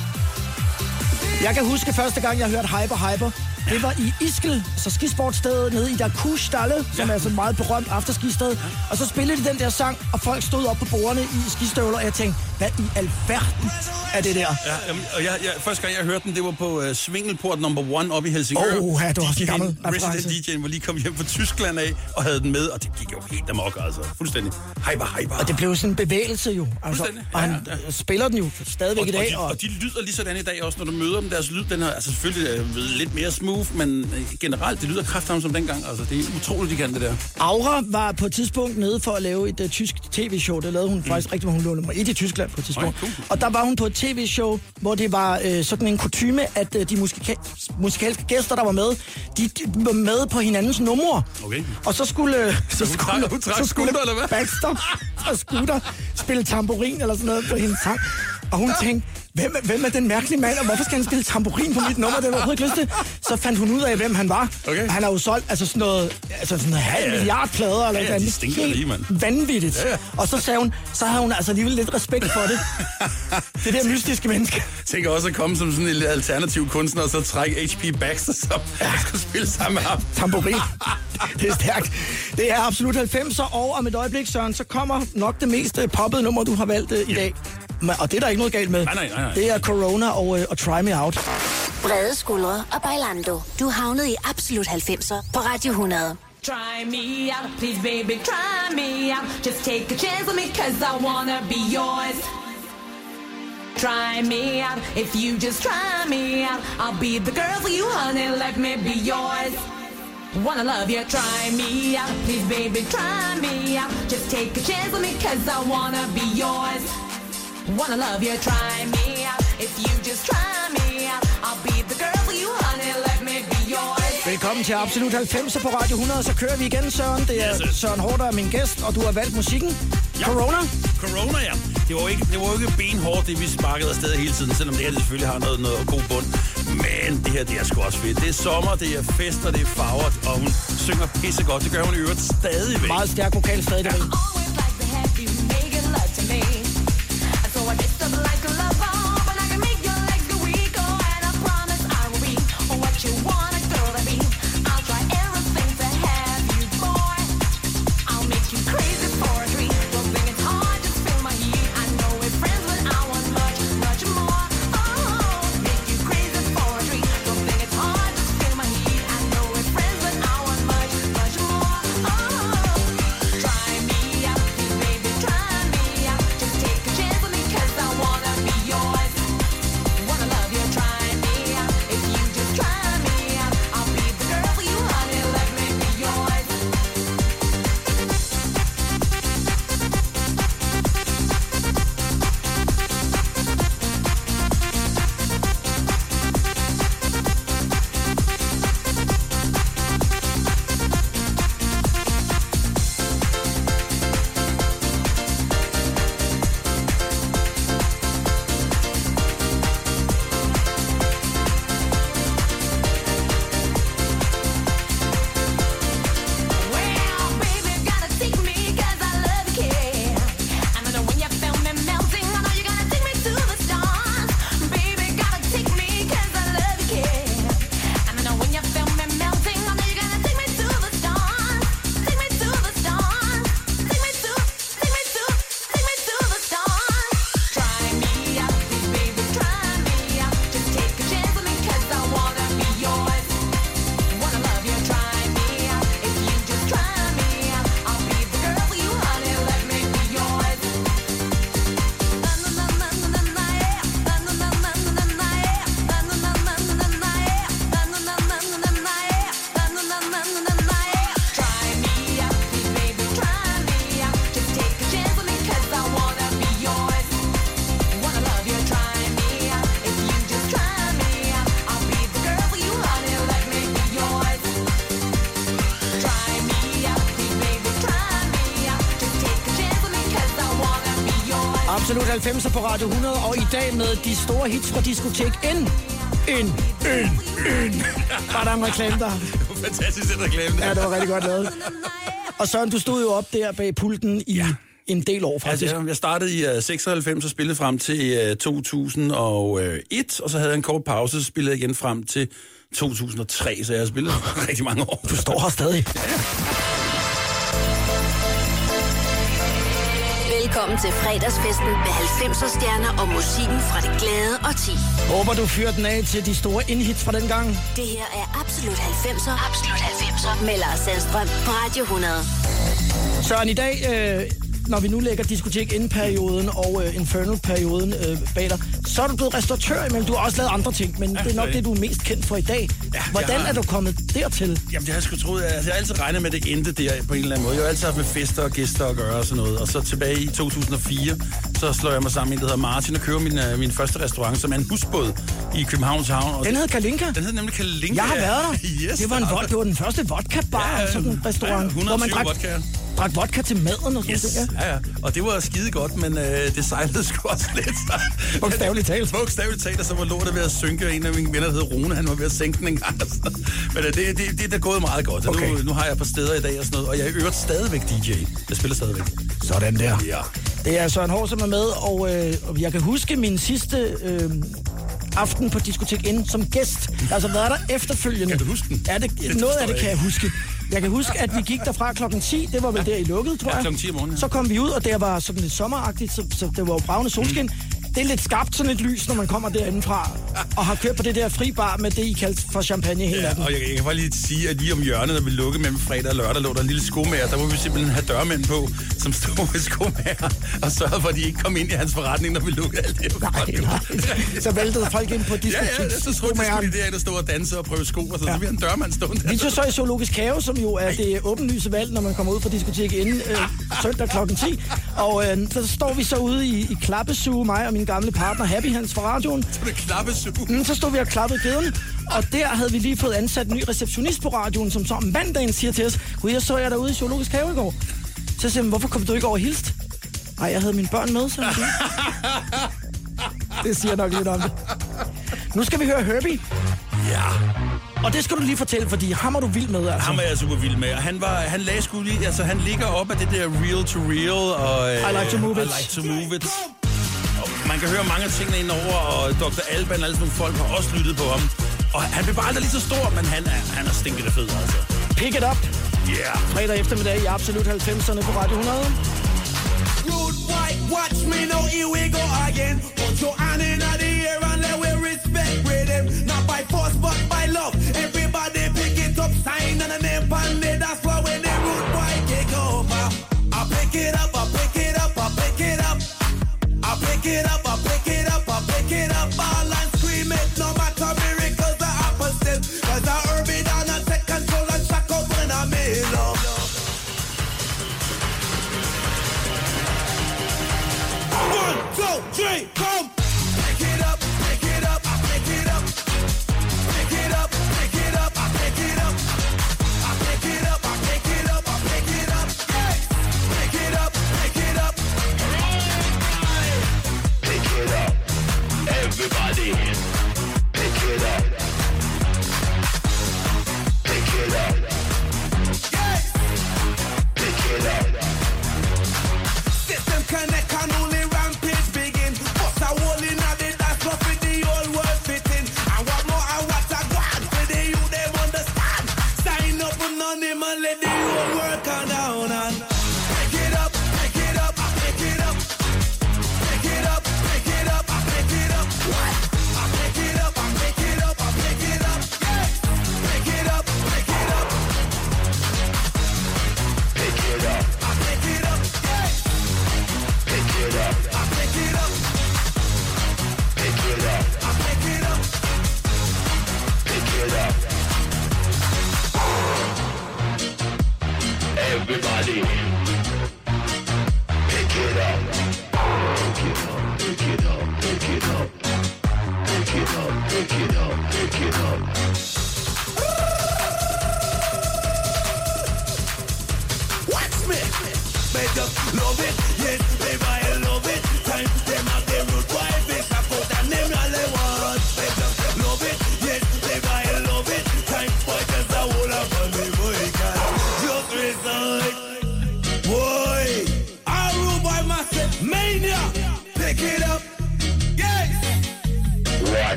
Jeg kan huske første gang, jeg hørte Hyper Hyper. Det var i Iskel, så skisportstedet nede i der Kuhstalle, som
Ja.
er så et meget berømt afterskisted. Og så spillede de den der sang, og folk stod op på bordene i skistøvler, og jeg tænkte, hvad i alverden er det der?
Ja, jamen, og jeg, jeg, første gang jeg hørte den, det var på uh, Svingelport number one oppe i Helsingør.
Åh, ja, det var også en gammel reference.
Resident DJ'en var lige kommet hjem fra Tyskland af, og havde den med, og det gik jo helt amok, altså. Fuldstændig. Hyper, hyper.
Og det blev sådan en bevægelse jo. Altså, og han
Ja, ja.
spiller den jo stadigvæk
og,
i dag.
og, de, og de lyder lige sådan i dag også, når du møder dem. Deres lyd, den er altså selvfølgelig blevet lidt mere smooth, men øh, generelt, det lyder kraftigt som dengang. Altså, det er utroligt, de kan det der.
Aura var på et tidspunkt nede for at lave et uh, tysk tv-show. Det lavede hun faktisk rigtig, hun lå nummer et i Tyskland på et tidspunkt.
Cool.
Og der var hun på et tv-show, hvor det var uh, sådan en kutyme, at uh, de musika- musikalske gæster, der var med, de, de var med på hinandens numre.
Okay.
Og så skulle, uh, så
hun
skulle,
trak-
så skulle
Scooter, eller hvad?
Baxter og Scooter spille tamburin eller sådan noget på hendes sang. Og hun tænkte, hvem, er- hvem er den mærkelige mand, og hvorfor skal han spille tamburin på mit nummer? Det var ikke lyst til. Så fandt hun ud af, hvem han var.
Okay.
Han har jo solgt altså sådan noget, altså sådan noget halv
Ja, ja.
milliard plader eller
Ja, ja, de stinker lige, mand.
Vanvittigt.
Ja, ja.
Og så sagde hun, så havde hun altså alligevel lidt respekt for det. det der mystiske menneske.
tænker også at komme som sådan en alternativ kunstner, og så trække H.P. Baxter, som ja. skulle spille sammen med ham.
Tamburin. Det er stærkt. Det er absolut 90'er, og om et øjeblik, Søren, så kommer nok det mest øh, poppede nummer, du har valgt øh, i dag. Men- Og det er der ikke noget galt med.
Nej, nej, nej, nej.
Det er Corona og, øh, og Try Me Out.
Brede skuldre og Bailando. Du er havnet i absolut 90'er på Radio 100.
Try me out, please baby, try me out. Just take a chance with me, cause I wanna be yours. Try me out, if you just try me out, I'll be the girl for you, honey, let me be yours. Wanna love you, try me out, please baby, try me out. Just take a chance with me, cause I wanna be yours. Wanna love you, try me out, if you just try me out, I'll be the girl for you, honey, let me be yours.
Velkommen til Absolut 90'er på Radio 100, så kører vi igen, Søren. Det er
Yes.
Søren Hårder er min gæst, og du har valgt musikken.
Ja.
Corona.
Corona, ja. Det var, ikke, det var jo ikke benhårdt, det vi sparkede afsted hele tiden, selvom det her det selvfølgelig har noget, noget god bund. Men det her, det er sgu også fedt. Det er sommer, det er fest, og det er farver, og hun synger pissegodt. Det gør hun i øvrigt stadigvæk.
Meget stærk vokal stadig ja. Absolut 90'er på Radio 100, og i dag med de store hits fra diskotek N. N, N, N. Var der en reklame der?
Fantastisk den reklame.
Ja, det var rigtig godt lavet. Og Søren, du stod jo op der bag pulten i ja. en del år, faktisk.
Altså, jeg- startede i uh, 96 og spillede frem til uh, 2001, og så havde jeg en kort pause, så spillede igen frem til 2003, så jeg har spillet rigtig mange år.
Du står her stadig.
Velkommen til fredagsfesten med 90'er stjerner og musikken fra det glade og 10.
Håber, du fyrer den af til de store indhits fra den gang.
Det her er Absolut 90'er. Absolut 90'er. Med Lars Sandstrøm på Radio 100.
Søren, i dag, øh, når vi nu lægger diskotek inden perioden og øh, Infernal-perioden øh, bag dig, så er du blevet restauratør imellem. Du har også lavet andre ting, men ja, det er nok
det
du er mest kendt for i dag.
Ja,
Hvordan
jeg har-
er du kommet dertil?
Jamen, det har jeg sgu troet. Altså, jeg har altid regnet med, at det endte der på en eller anden måde. Jeg har altid haft med fester og gæster at gøre og sådan noget. Og så tilbage i 2004, så slår jeg mig sammen med en, der hedder Martin, og kører min, øh, min første restaurant, som er en husbåd i Københavns Havn. Og
Den hed Kalinka.
den hed nemlig Kalinka.
Jeg har været der.
Yes,
det, var en, det var den første vodka-bar,
Ja,
sådan en restaurant,
ja,
hvor man
120
drak,
vodkaer.
Drak vodka til maden og sådan
Yes.
noget. Ja.
Ja, ja. Og det var skide godt, men øh, det sejlede sgu også lidt.
Bogstaveligt talt.
Bogstaveligt talt, og så var lortet ved at synke. En af mine venner, der hed Rune, han var ved at sænke den en gang. Men øh, det, det, det, det er gået meget godt.
Okay.
Nu, nu har jeg par steder i dag og sådan noget, og jeg er øvrigt stadigvæk DJ. Jeg spiller stadigvæk.
Sådan der.
Ja.
Det er Søren Hård, som er med, og, øh, og jeg kan huske min sidste øh, aften på Diskotek Ind som gæst. Jeg har altså været der efterfølgende.
Kan du huske den?
Ja, det,
Det
noget af det kan jeg huske. Jeg kan huske, at vi gik derfra klokken 10. Det var vel der i lukket, tror
Ja,
jeg.
klokken 10 om morgenen, ja.
Så kom vi ud, og der var sådan lidt sommeragtigt, så, så det var jo bravende solskin.
Mm.
Det er lidt skabt sådan et lys, når man kommer derindefra, og har kørt på det der fri bar med det, I kaldte for champagne hele
Ja, og jeg, jeg kan bare lige sige, at lige om hjørnet, når vi lukkede mellem fredag og lørdag, lå der en lille skomager. Der må vi simpelthen have dørmænd på, som stod ved skomager og sørgede for, at de ikke kom ind i hans forretning, når vi lukkede alt det.
Nej, nej. Så væltede folk ind på
Ja,
diskotek.
ja, så troede de skulle de der, der stod og danse og prøve sko, og så, ja. så har en dørmand stående.
Vi tog så i Zoologisk Have, som jo er det åbenlyse valg, når man kommer ud fra diskoteket inden øh, søndag klokken 10. Og øh, så står vi så ude i, i klappesuge, mig og min gamle partner Happy Hans fra radioen.
Så det klappesuge.
Mm, så stod vi og klappede geden, og der havde vi lige fået ansat en ny receptionist på radioen, som så om mandagen siger til os, Gud, jeg så jer derude i Zoologisk Have i går. Så siger jeg, hvorfor kom du ikke over og hilst? Nej, jeg havde mine børn med, så Det siger nok lidt om det. Nu skal vi høre Herbie,
Ja,
og det skal du lige fortælle, fordi ham er du vild med, altså.
ham er jeg super vild med. Og han, var, han lagde sgu lige, altså han ligger op af det der real to real. Og, øh,
I like to move
I
it.
like to move it. Man kan høre mange af tingene indover, og Dr. Alban og alle sådan nogle folk har også lyttet på ham. Og han blev bare aldrig lige så stor, men han er, han er stinkende fed, altså.
Pick it up.
Yeah.
Fredag eftermiddag i Absolut 90'erne på Radio 100.
Rude white, watch me now, here we go again. Put your hand in the air and let we respect rhythm. Not by force, but by love. Up, I pick it up. All and scream it, no matter miracles or I herb take control and up when I'm in love. One, two, three, come.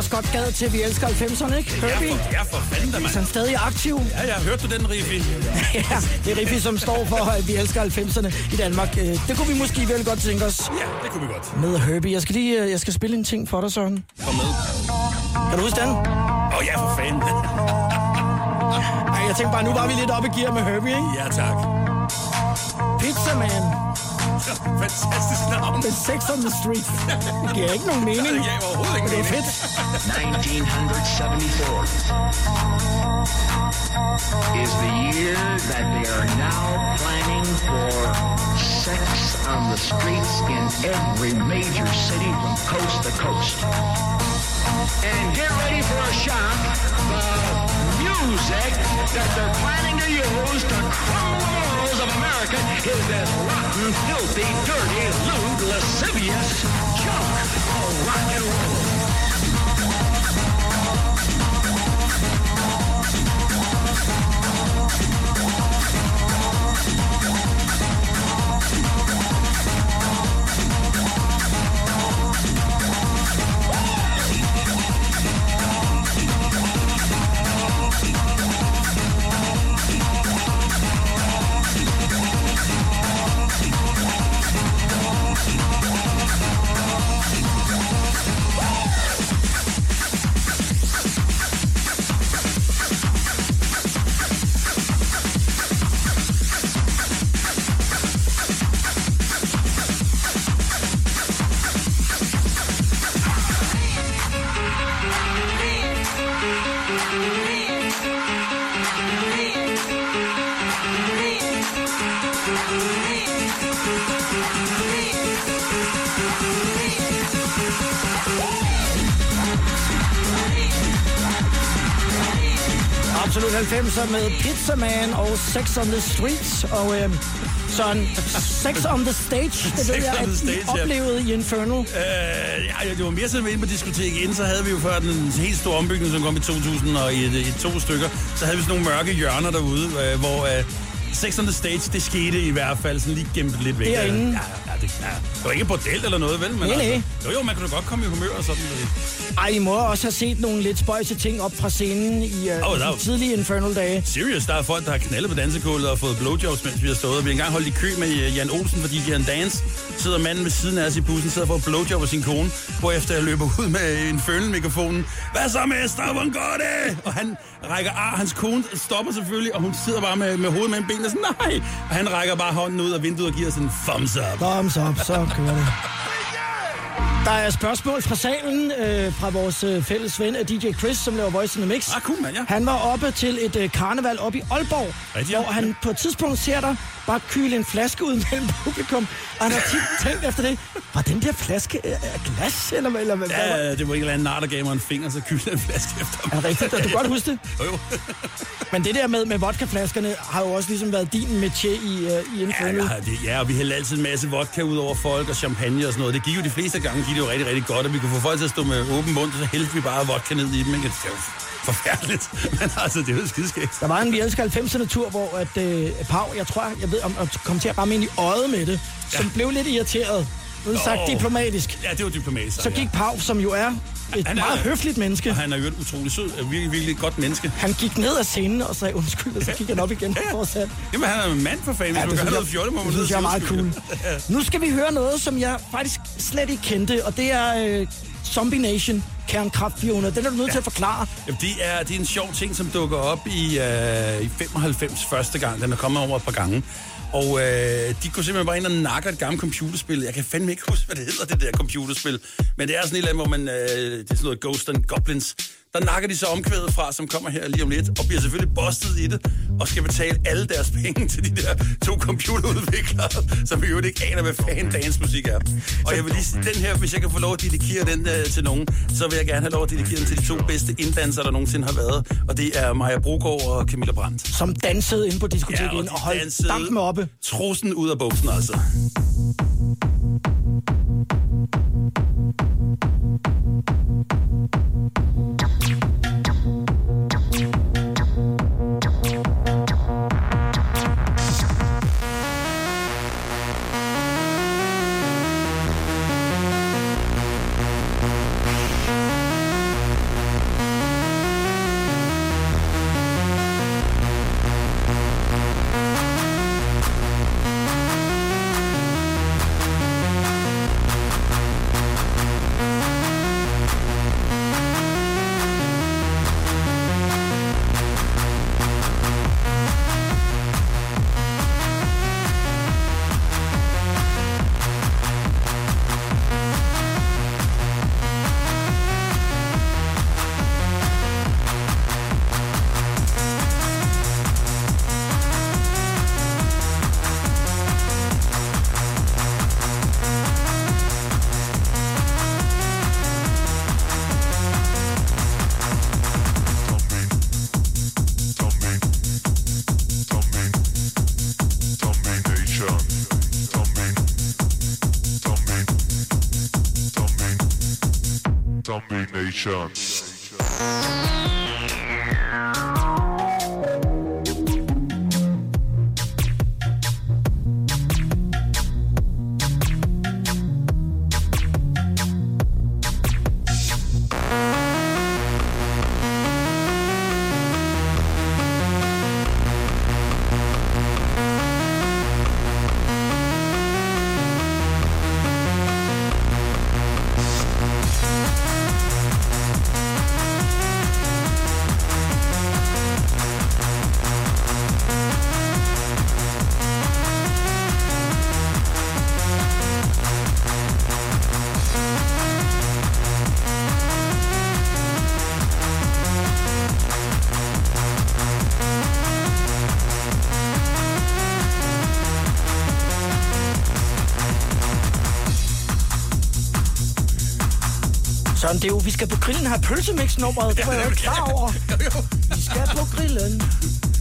Også godt gad til. Vi elsker 90'erne, ikke?
Ja,
Herbie?
ja, for fanden da, mand.
er stadig aktiv.
Ja, jeg har hørt du den, Rifi.
ja, det er Riffi, som står for, at vi elsker 90'erne i Danmark. Øh, Det kunne vi måske vel godt tænke os
Ja, det kunne vi godt.
med Herbie. Jeg skal lige øh, jeg skal spille en ting for dig, Søren.
Kom med.
Kan du huske den?
Åh oh, ja, for fanden.
Ej, jeg tænkte bare, nu var vi lidt oppe i gear med Herbie, ikke?
ja, tak.
Pizza Man
Fantastisk navn.
med Sex on the Street. Det giver ikke nogen mening.
Det gav overhovedet ikke
det er fedt.
1974 is the year that they are now planning for sex on the streets in every major city from coast to coast. And get ready for a shock. The music that they're planning to use to crumble America is this rotten, filthy, dirty, lewd, lascivious junk called rock and roll.
Absolut 90'er med Pizza Man og Sex on the Streets. Og øh, sådan, Sex on the Stage, det ved jeg, at
Stage,
I
ja.
oplevede i Infernal.
Øh, ja, det var mere sådan inde på diskoteket. Inden så havde vi jo før den helt store ombygning, som kom i 2000 og i, i to stykker. Så havde vi sådan nogle mørke hjørner derude, øh, hvor øh, Sex on the Stage, det skete i hvert fald sådan lige gemt lidt væk.
Derinde?
Ja, ja, det, ja. det var ikke bordel eller noget, vel? Men
Nej, nej.
Altså, jo, jo, man kunne da godt komme i humør og sådan. øh.
Ej, I må også have set nogle lidt spøjse ting op fra scenen i øh,
Åh, der er
tidlige Infernal-dage.
Serious, der er folk, der har knaldet på dansegulvet og fået blowjobs, mens vi har stået. Vi har engang holdt i kø med øh, Jan Olsen, fordi de har en dans. Sidder manden ved siden af os i bussen, sidder og får blowjob af sin kone, hvorefter jeg løber ud med en følende-mikrofonen. Hvad så, mester? Hvordan går det? Og han rækker ar. Hans kone stopper selvfølgelig, og hun sidder bare med, med hovedet mellem benene og sådan, nej. Og han rækker bare hånden ud af vinduet og giver sådan en thumbs up.
Thumbs up, så kører det. Der er spørgsmål fra salen øh, fra vores øh, fælles ven, øh, DJ Chris, som laver Voice in the Mix.
Ah, cool, mand, ja.
Han var oppe til et øh, karneval op i Aalborg,
Rigtigt, ja.
hvor han på et tidspunkt ser dig bare kyle en flaske ud mellem publikum. Og han har tit tænkt efter det, var den der flaske øh, af glas, eller, eller hvad? hvad
Ja, det var ikke en eller anden nar, der gav mig en finger, så kyldte jeg en flaske efter
Er
ham.
det rigtigt? Du kan godt huske det.
Jo, jo.
Men det der med, med vodkaflaskerne har jo også ligesom været din metier i, uh, i
Ja,
Infernal.
ja, det, ja, og vi hældte altid en masse vodka ud over folk og champagne og sådan noget. Det gik jo de fleste gange, gik det jo rigtig, rigtig godt, og vi kunne få folk til at stå med åben mund, så hældte vi bare vodka ned i dem. Ikke? Det er jo forfærdeligt, men altså, det er jo skideskægt.
Der var en Vi elsker 90'erne-tur, hvor at, øh, Pau, jeg tror, jeg ved, om at kom til at ramme ind i øjet med det, som
Ja.
blev lidt irriteret. Nu sagt
Åh.
diplomatisk.
Ja, det var diplomatisk.
Så gik Pau, som jo er et
Han er-
meget høfligt menneske,
Og han er jo et utrolig sød, virkelig, virkelig godt menneske.
han gik ned af scenen og sagde undskyld, og så gik han op igen og fortsatte.
Jamen, han er en mand for fanden.
Ja,
ja,
det
du kan have noget fjolle, må man
det synes jeg er meget cool. Nu skal vi høre noget, som jeg faktisk slet ikke kendte, og det er øh, Zombie Nation, Kernkraft 400. Den er du nødt til at forklare.
Jamen, det er, det er en sjov ting, som dukker op i, øh, i 95 første gang. Den er kommet over et par gange. Og øh, de kunne simpelthen bare ind og nakke et gammelt computerspil. Jeg kan fandme ikke huske, hvad det hedder, det der computerspil. Men det er sådan et eller andet, hvor man... Øh, det er sådan noget Ghost and Goblins der nakker de så omkvædet fra, som kommer her lige om lidt, og bliver selvfølgelig bustet i det, og skal betale alle deres penge til de der to computerudviklere, som i øvrigt ikke aner, hvad fanden dagens musik er. Og jeg vil lige sige, den her, hvis jeg kan få lov at dedikere den øh, til nogen, så vil jeg gerne have lov at dedikere den til de to bedste inddansere, der nogensinde har været, og det er Maja Brogaard og Camilla Brandt.
Som dansede inde på diskoteket
og
og, og holdt dampen oppe.
Trussen ud af buksen, altså.
Station. Det er jo, vi skal på grillen have pølsemix-nummeret. Det var jeg jo ikke klar over. Vi skal på grillen.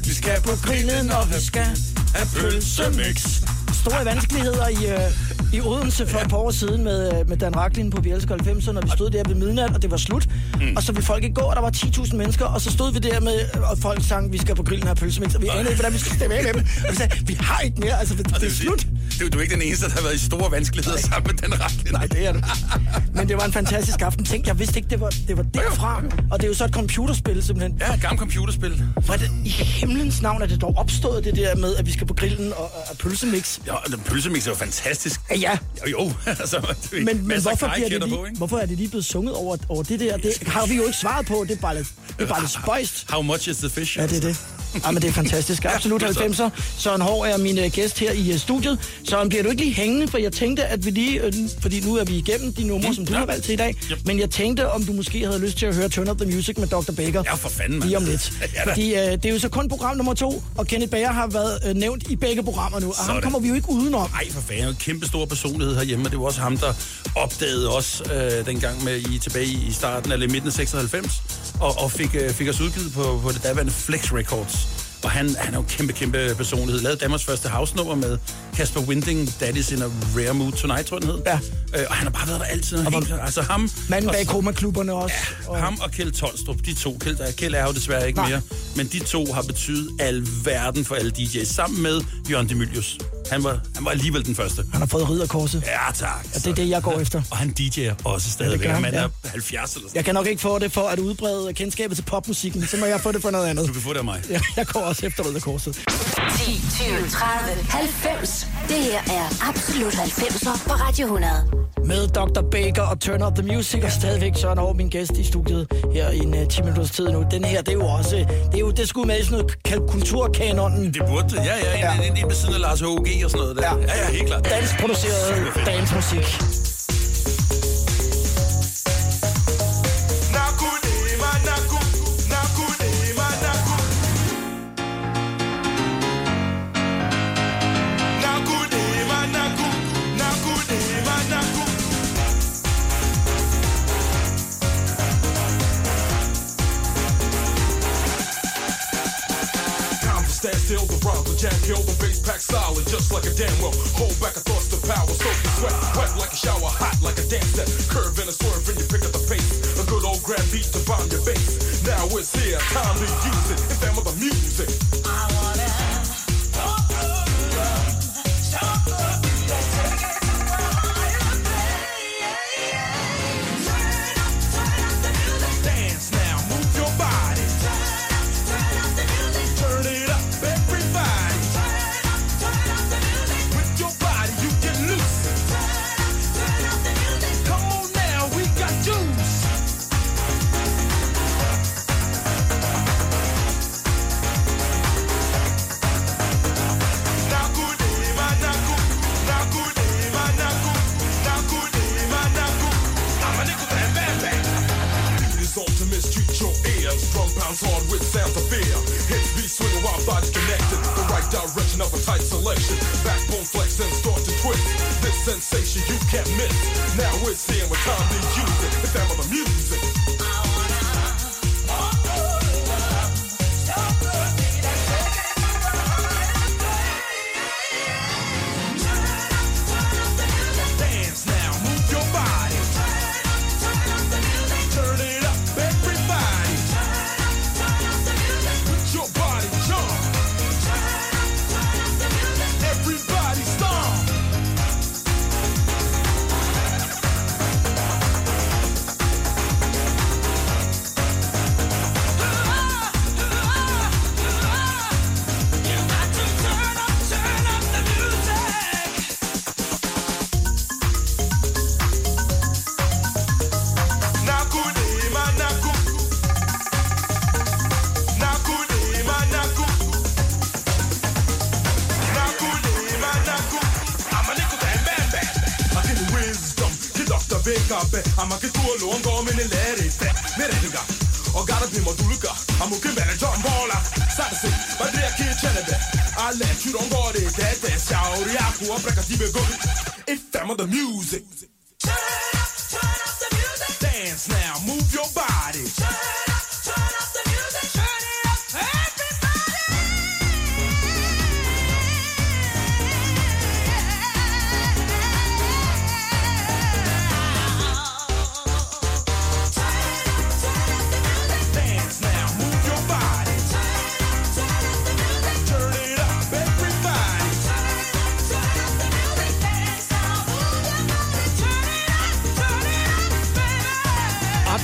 Vi skal på
Grillen, og vi skal
have
pølsemix. Store vanskeligheder i, øh, i Odense for et par år siden med, øh, med Dan Raklin på Vi elsker 90'erne, og vi stod der ved midnat, og det var slut. Mm. Og så ville folk ikke gå, og der var 10.000 mennesker, og så stod vi der med, og folk sang, vi skal på grillen have pølsemix, og vi anede ikke, hvordan vi skulle stemme af med dem. Og vi sagde, vi har ikke mere, altså det, det er slut.
Du, du er ikke den eneste, der har været i store vanskeligheder Nej. sammen med den række.
Nej, det er det. Men det var en fantastisk aften. Tænk, jeg vidste ikke, det var, det var derfra. Og det er jo så et computerspil, simpelthen.
Ja, et gammelt computerspil.
Hvor er det, i himlens navn er det dog opstået, det der med, at vi skal på grillen og, og pølsemix?
Ja, pølsemix er jo fantastisk.
Ja, ja.
Jo, jo. altså,
Men, men hvorfor, bliver det lige,
på, ikke?
hvorfor er det lige blevet sunget over, over det der? Det har vi jo ikke svaret på. Det er bare lidt, det er bare lidt spøjst.
How much is the fish?
Ja, det er det. Ja, men det er fantastisk. Absolut
Ja, det er så.
90'er. Søren Hård er min øh, gæst her i øh, studiet. Søren, bliver du ikke lige hængende? For jeg tænkte, at vi lige... Øh, fordi nu er vi igennem de numre,
Mm,
som du
ja.
har valgt til i dag.
Yep.
Men jeg tænkte, om du måske havde lyst til at høre Turn Up The Music med Dr. Baker.
Ja, for fanden, mand.
Lige om lidt.
Ja, da.
fordi øh, det er jo så kun program nummer to, og Kenneth Bager har været øh, nævnt i begge programmer nu. Og ham
Sådan.
kommer vi jo ikke udenom.
Ej, for fanden. En kæmpe stor personlighed herhjemme, og det var også ham, der opdagede os øh, dengang med i, tilbage i starten, eller midten af 96, og, og fik, øh, fik os udgivet på, på det daværende Flex Records. Og han, han er jo en kæmpe, kæmpe personlighed. Lavede Danmarks første house-nummer med Kasper Winding, Daddy's in a Rare Mood Tonight, tror jeg, den hed.
Ja.
Øh, og han har bare været der altid. Og helt, altså ham...
Manden
og-
bag komaklubberne også.
Ja, ham og Kjeld Tolstrup, de to. Kjeld, Kjeld er jo desværre ikke
Nej.
mere, men de to har betydet alverden for alle DJ's, sammen med Jørgen Demilius. Han var, han var alligevel den første.
Han har fået ridderkorset.
Ja, tak.
Og det er det, jeg går efter.
Og han DJ'er også stadigvæk. Ja,
han, ja.
er 70 eller sådan.
Jeg kan nok ikke få det for at udbrede kendskabet til popmusikken, så må jeg få det for noget andet.
Du kan få det af mig.
Ja, jeg går også efter ridderkorset.
10, 20, 30, 90. Det her er Absolut 90'er på Radio 100.
Med Dr. Baker og Turn Up The Music, og stadigvæk Søren over min gæst i studiet her i en uh, 10 minutters tid nu. Den her, det er jo også, det er jo, det skulle med i sådan noget kulturkanonen.
Det burde det. Ja, ja. En,
Ja.
ja. en, en ved siden af Lars melodi og sådan noget der.
Ja,
ja, ja helt klart.
Danskproduceret dansmusik.
still the rock. Jam the bass pack solid, just like a damn well. Hold back a thrust of power, soak the sweat, wet like a shower, hot like a dance step. Curve and a swerve and you pick up the pace. A good old grand beat to bomb your bass. Now it's here, time to use it. Them of the music. Dance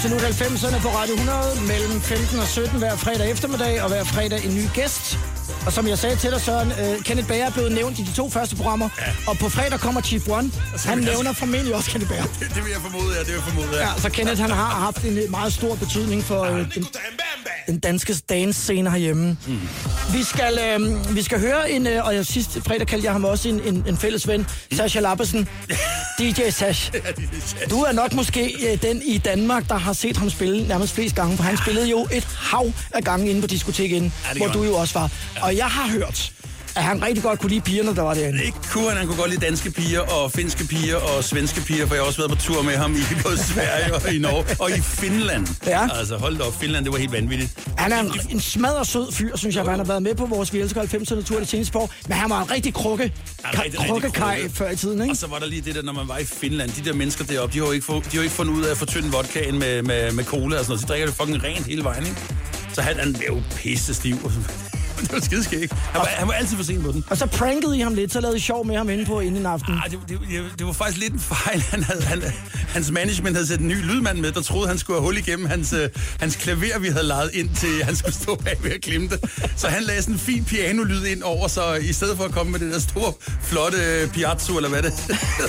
Absolut 90'erne på Radio 100 mellem 15 og 17 hver fredag eftermiddag, og hver fredag en ny gæst. Og som jeg sagde til dig, Søren, uh, Kenneth Bager er blevet nævnt i de to første programmer, ja. og på fredag kommer Chief One. Han
vil jeg-
nævner formentlig også Kenneth Bager.
Det, det vil jeg formode, ja. Det vil jeg formode, ja.
Ja, så Kenneth han har haft en meget stor betydning for øh, den. Den danske dance-scene herhjemme. Mm. Vi, skal, øh, vi skal høre en, øh, og jeg sidste fredag kaldte jeg ham også en, en, en fælles ven, Sasha Lappersen. DJ Sash.
Ja,
Du er nok måske øh, den i Danmark, der har set ham spille nærmest flest gange, for han spillede jo et hav af gange inde på diskoteket,
det
hvor du jo også var. Og jeg har hørt, at han rigtig godt kunne lide pigerne, der var derinde.
Ikke kunne han, han kunne godt lide danske piger og finske piger og svenske piger, for jeg har også været på tur med ham i både Sverige og i Norge og i Finland.
Ja.
Altså hold da op, Finland, det var helt vanvittigt.
Han er en, en smadret sød fyr, synes jeg, for han har været med på vores Vi elsker 90'erne tur det seneste år. Men han var en rigtig krukke,
Ja, rigtig,
krukkekaj
krukke.
før i tiden, ikke?
Og så var der lige det der, når man var i Finland, de der mennesker deroppe, de har jo ikke, få, de har jo ikke fundet ud af at fortynde vodkaen med, med, med cola og sådan noget. De drikker det fucking rent hele vejen, ikke? Så han, han er jo pisse stiv. Det var skideskægt. Han var, han var altid for sent på den.
Og så prankede I ham lidt, så lavede I sjov med ham inde på inden en aften.
Ah, det, det, det, var faktisk lidt en fejl. Han havde, han, hans management havde sat en ny lydmand med, der troede, han skulle have hul igennem hans, øh, hans klaver, vi havde lejet ind til, han skulle stå bag ved at klemme det. Så han lagde sådan en fin pianolyd ind over, så i stedet for at komme med det der store, flotte øh, piazzo, eller hvad det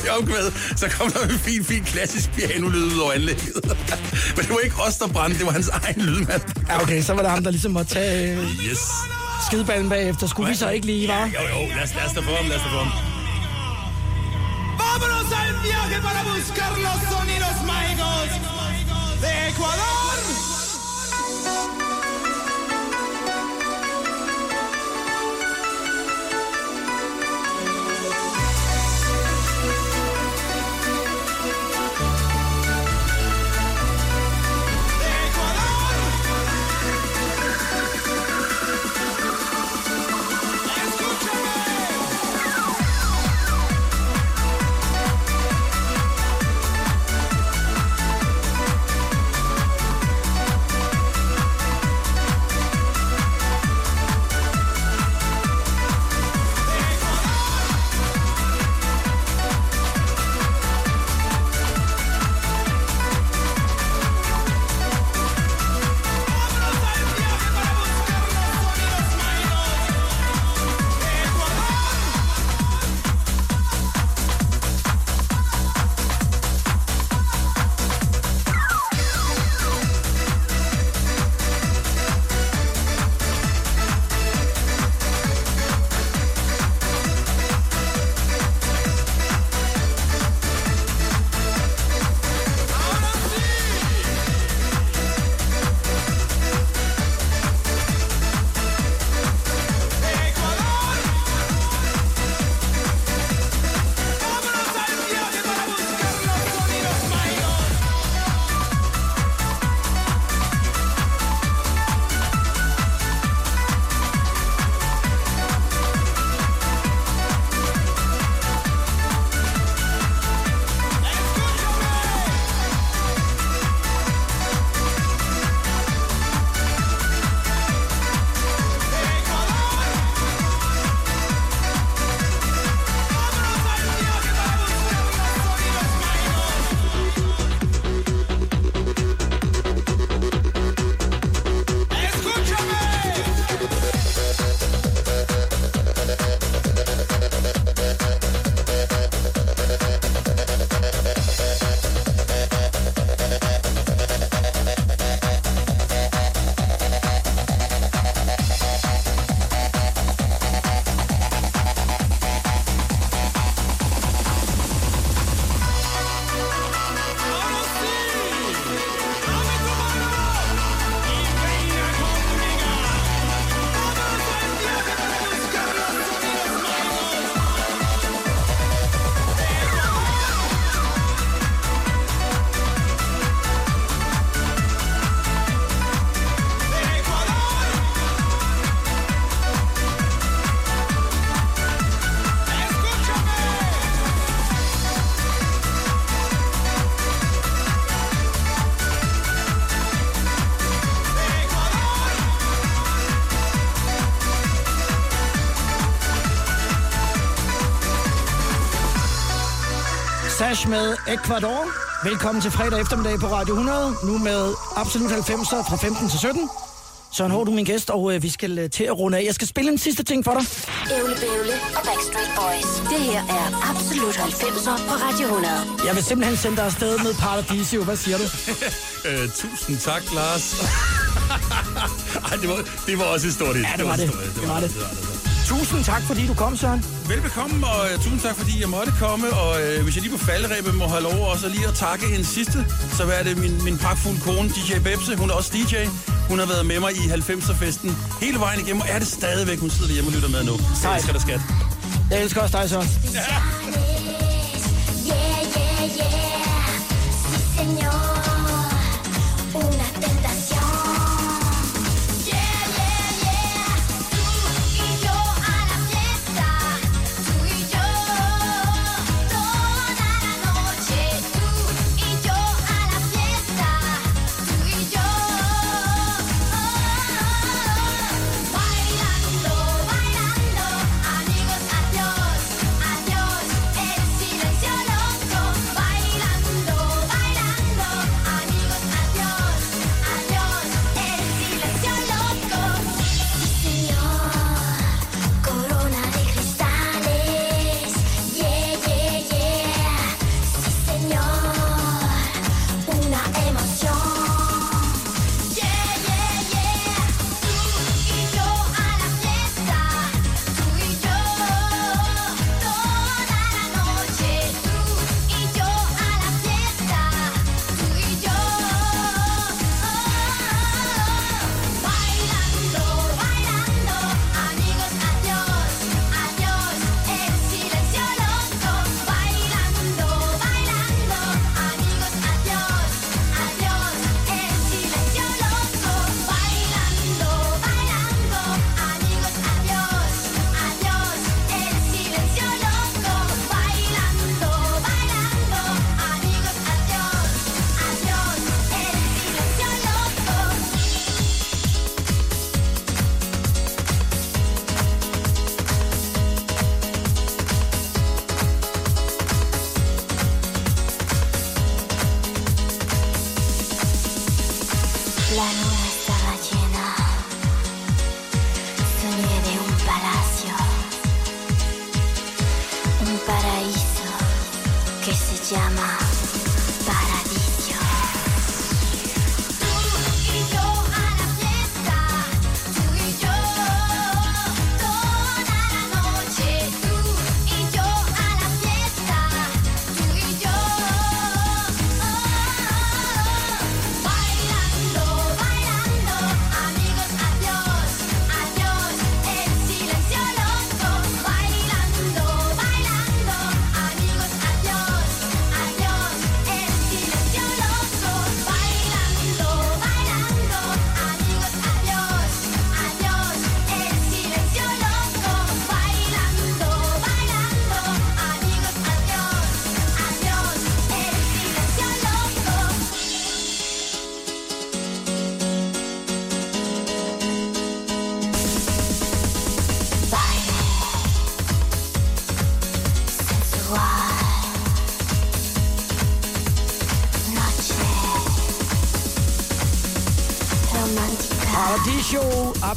er med, så kom der en fin, fin klassisk pianolyd ud over anlægget. Men det var ikke os, der brændte, det var hans egen lydmand.
Ja, okay, så var det ham, der ligesom måtte tage øh,
Yes.
Skideballen bagefter. Skulle vi så ikke lige, var?
Jo, jo, lad os, lad os da få ham, lad os da få ham.
Vámonos al viaje para buscar los sonidos mágicos de Ecuador.
Med Ecuador. Velkommen til fredag eftermiddag på Radio 100. Nu med Absolut 90'er fra 15 til 17. Søren Hård, du er min gæst, og øh, vi skal øh, til at runde af. Jeg skal spille en sidste ting for dig.
Ævle Bævle og Backstreet Boys. Det her er Absolut 90'er på Radio 100.
Jeg vil simpelthen sende dig afsted med Paradisio. Hvad siger du?
Øh, tusind tak, Lars. Ej, det var, det var også et stort hit.
Ja, det var det.
et stort hit.
Det var det.
det, var det.
Tusind tak, fordi du kom, Søren.
Velbekomme, og uh, tusind tak, fordi jeg måtte komme. Og uh, hvis jeg lige på falderæbet må have lov også lige at takke en sidste, så er det min, min pragtfulde kone, DJ Bebse. Hun er også DJ. Hun har været med mig i 90'er-festen hele vejen igennem, og er det stadigvæk. Hun sidder hjemme og lytter med nu. Jeg elsker dig, skat.
Jeg elsker også dig, Søren.
Yeah, yeah, yeah. Sí,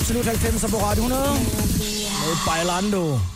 Absolut 90'er på Radio 100. Med Bailando.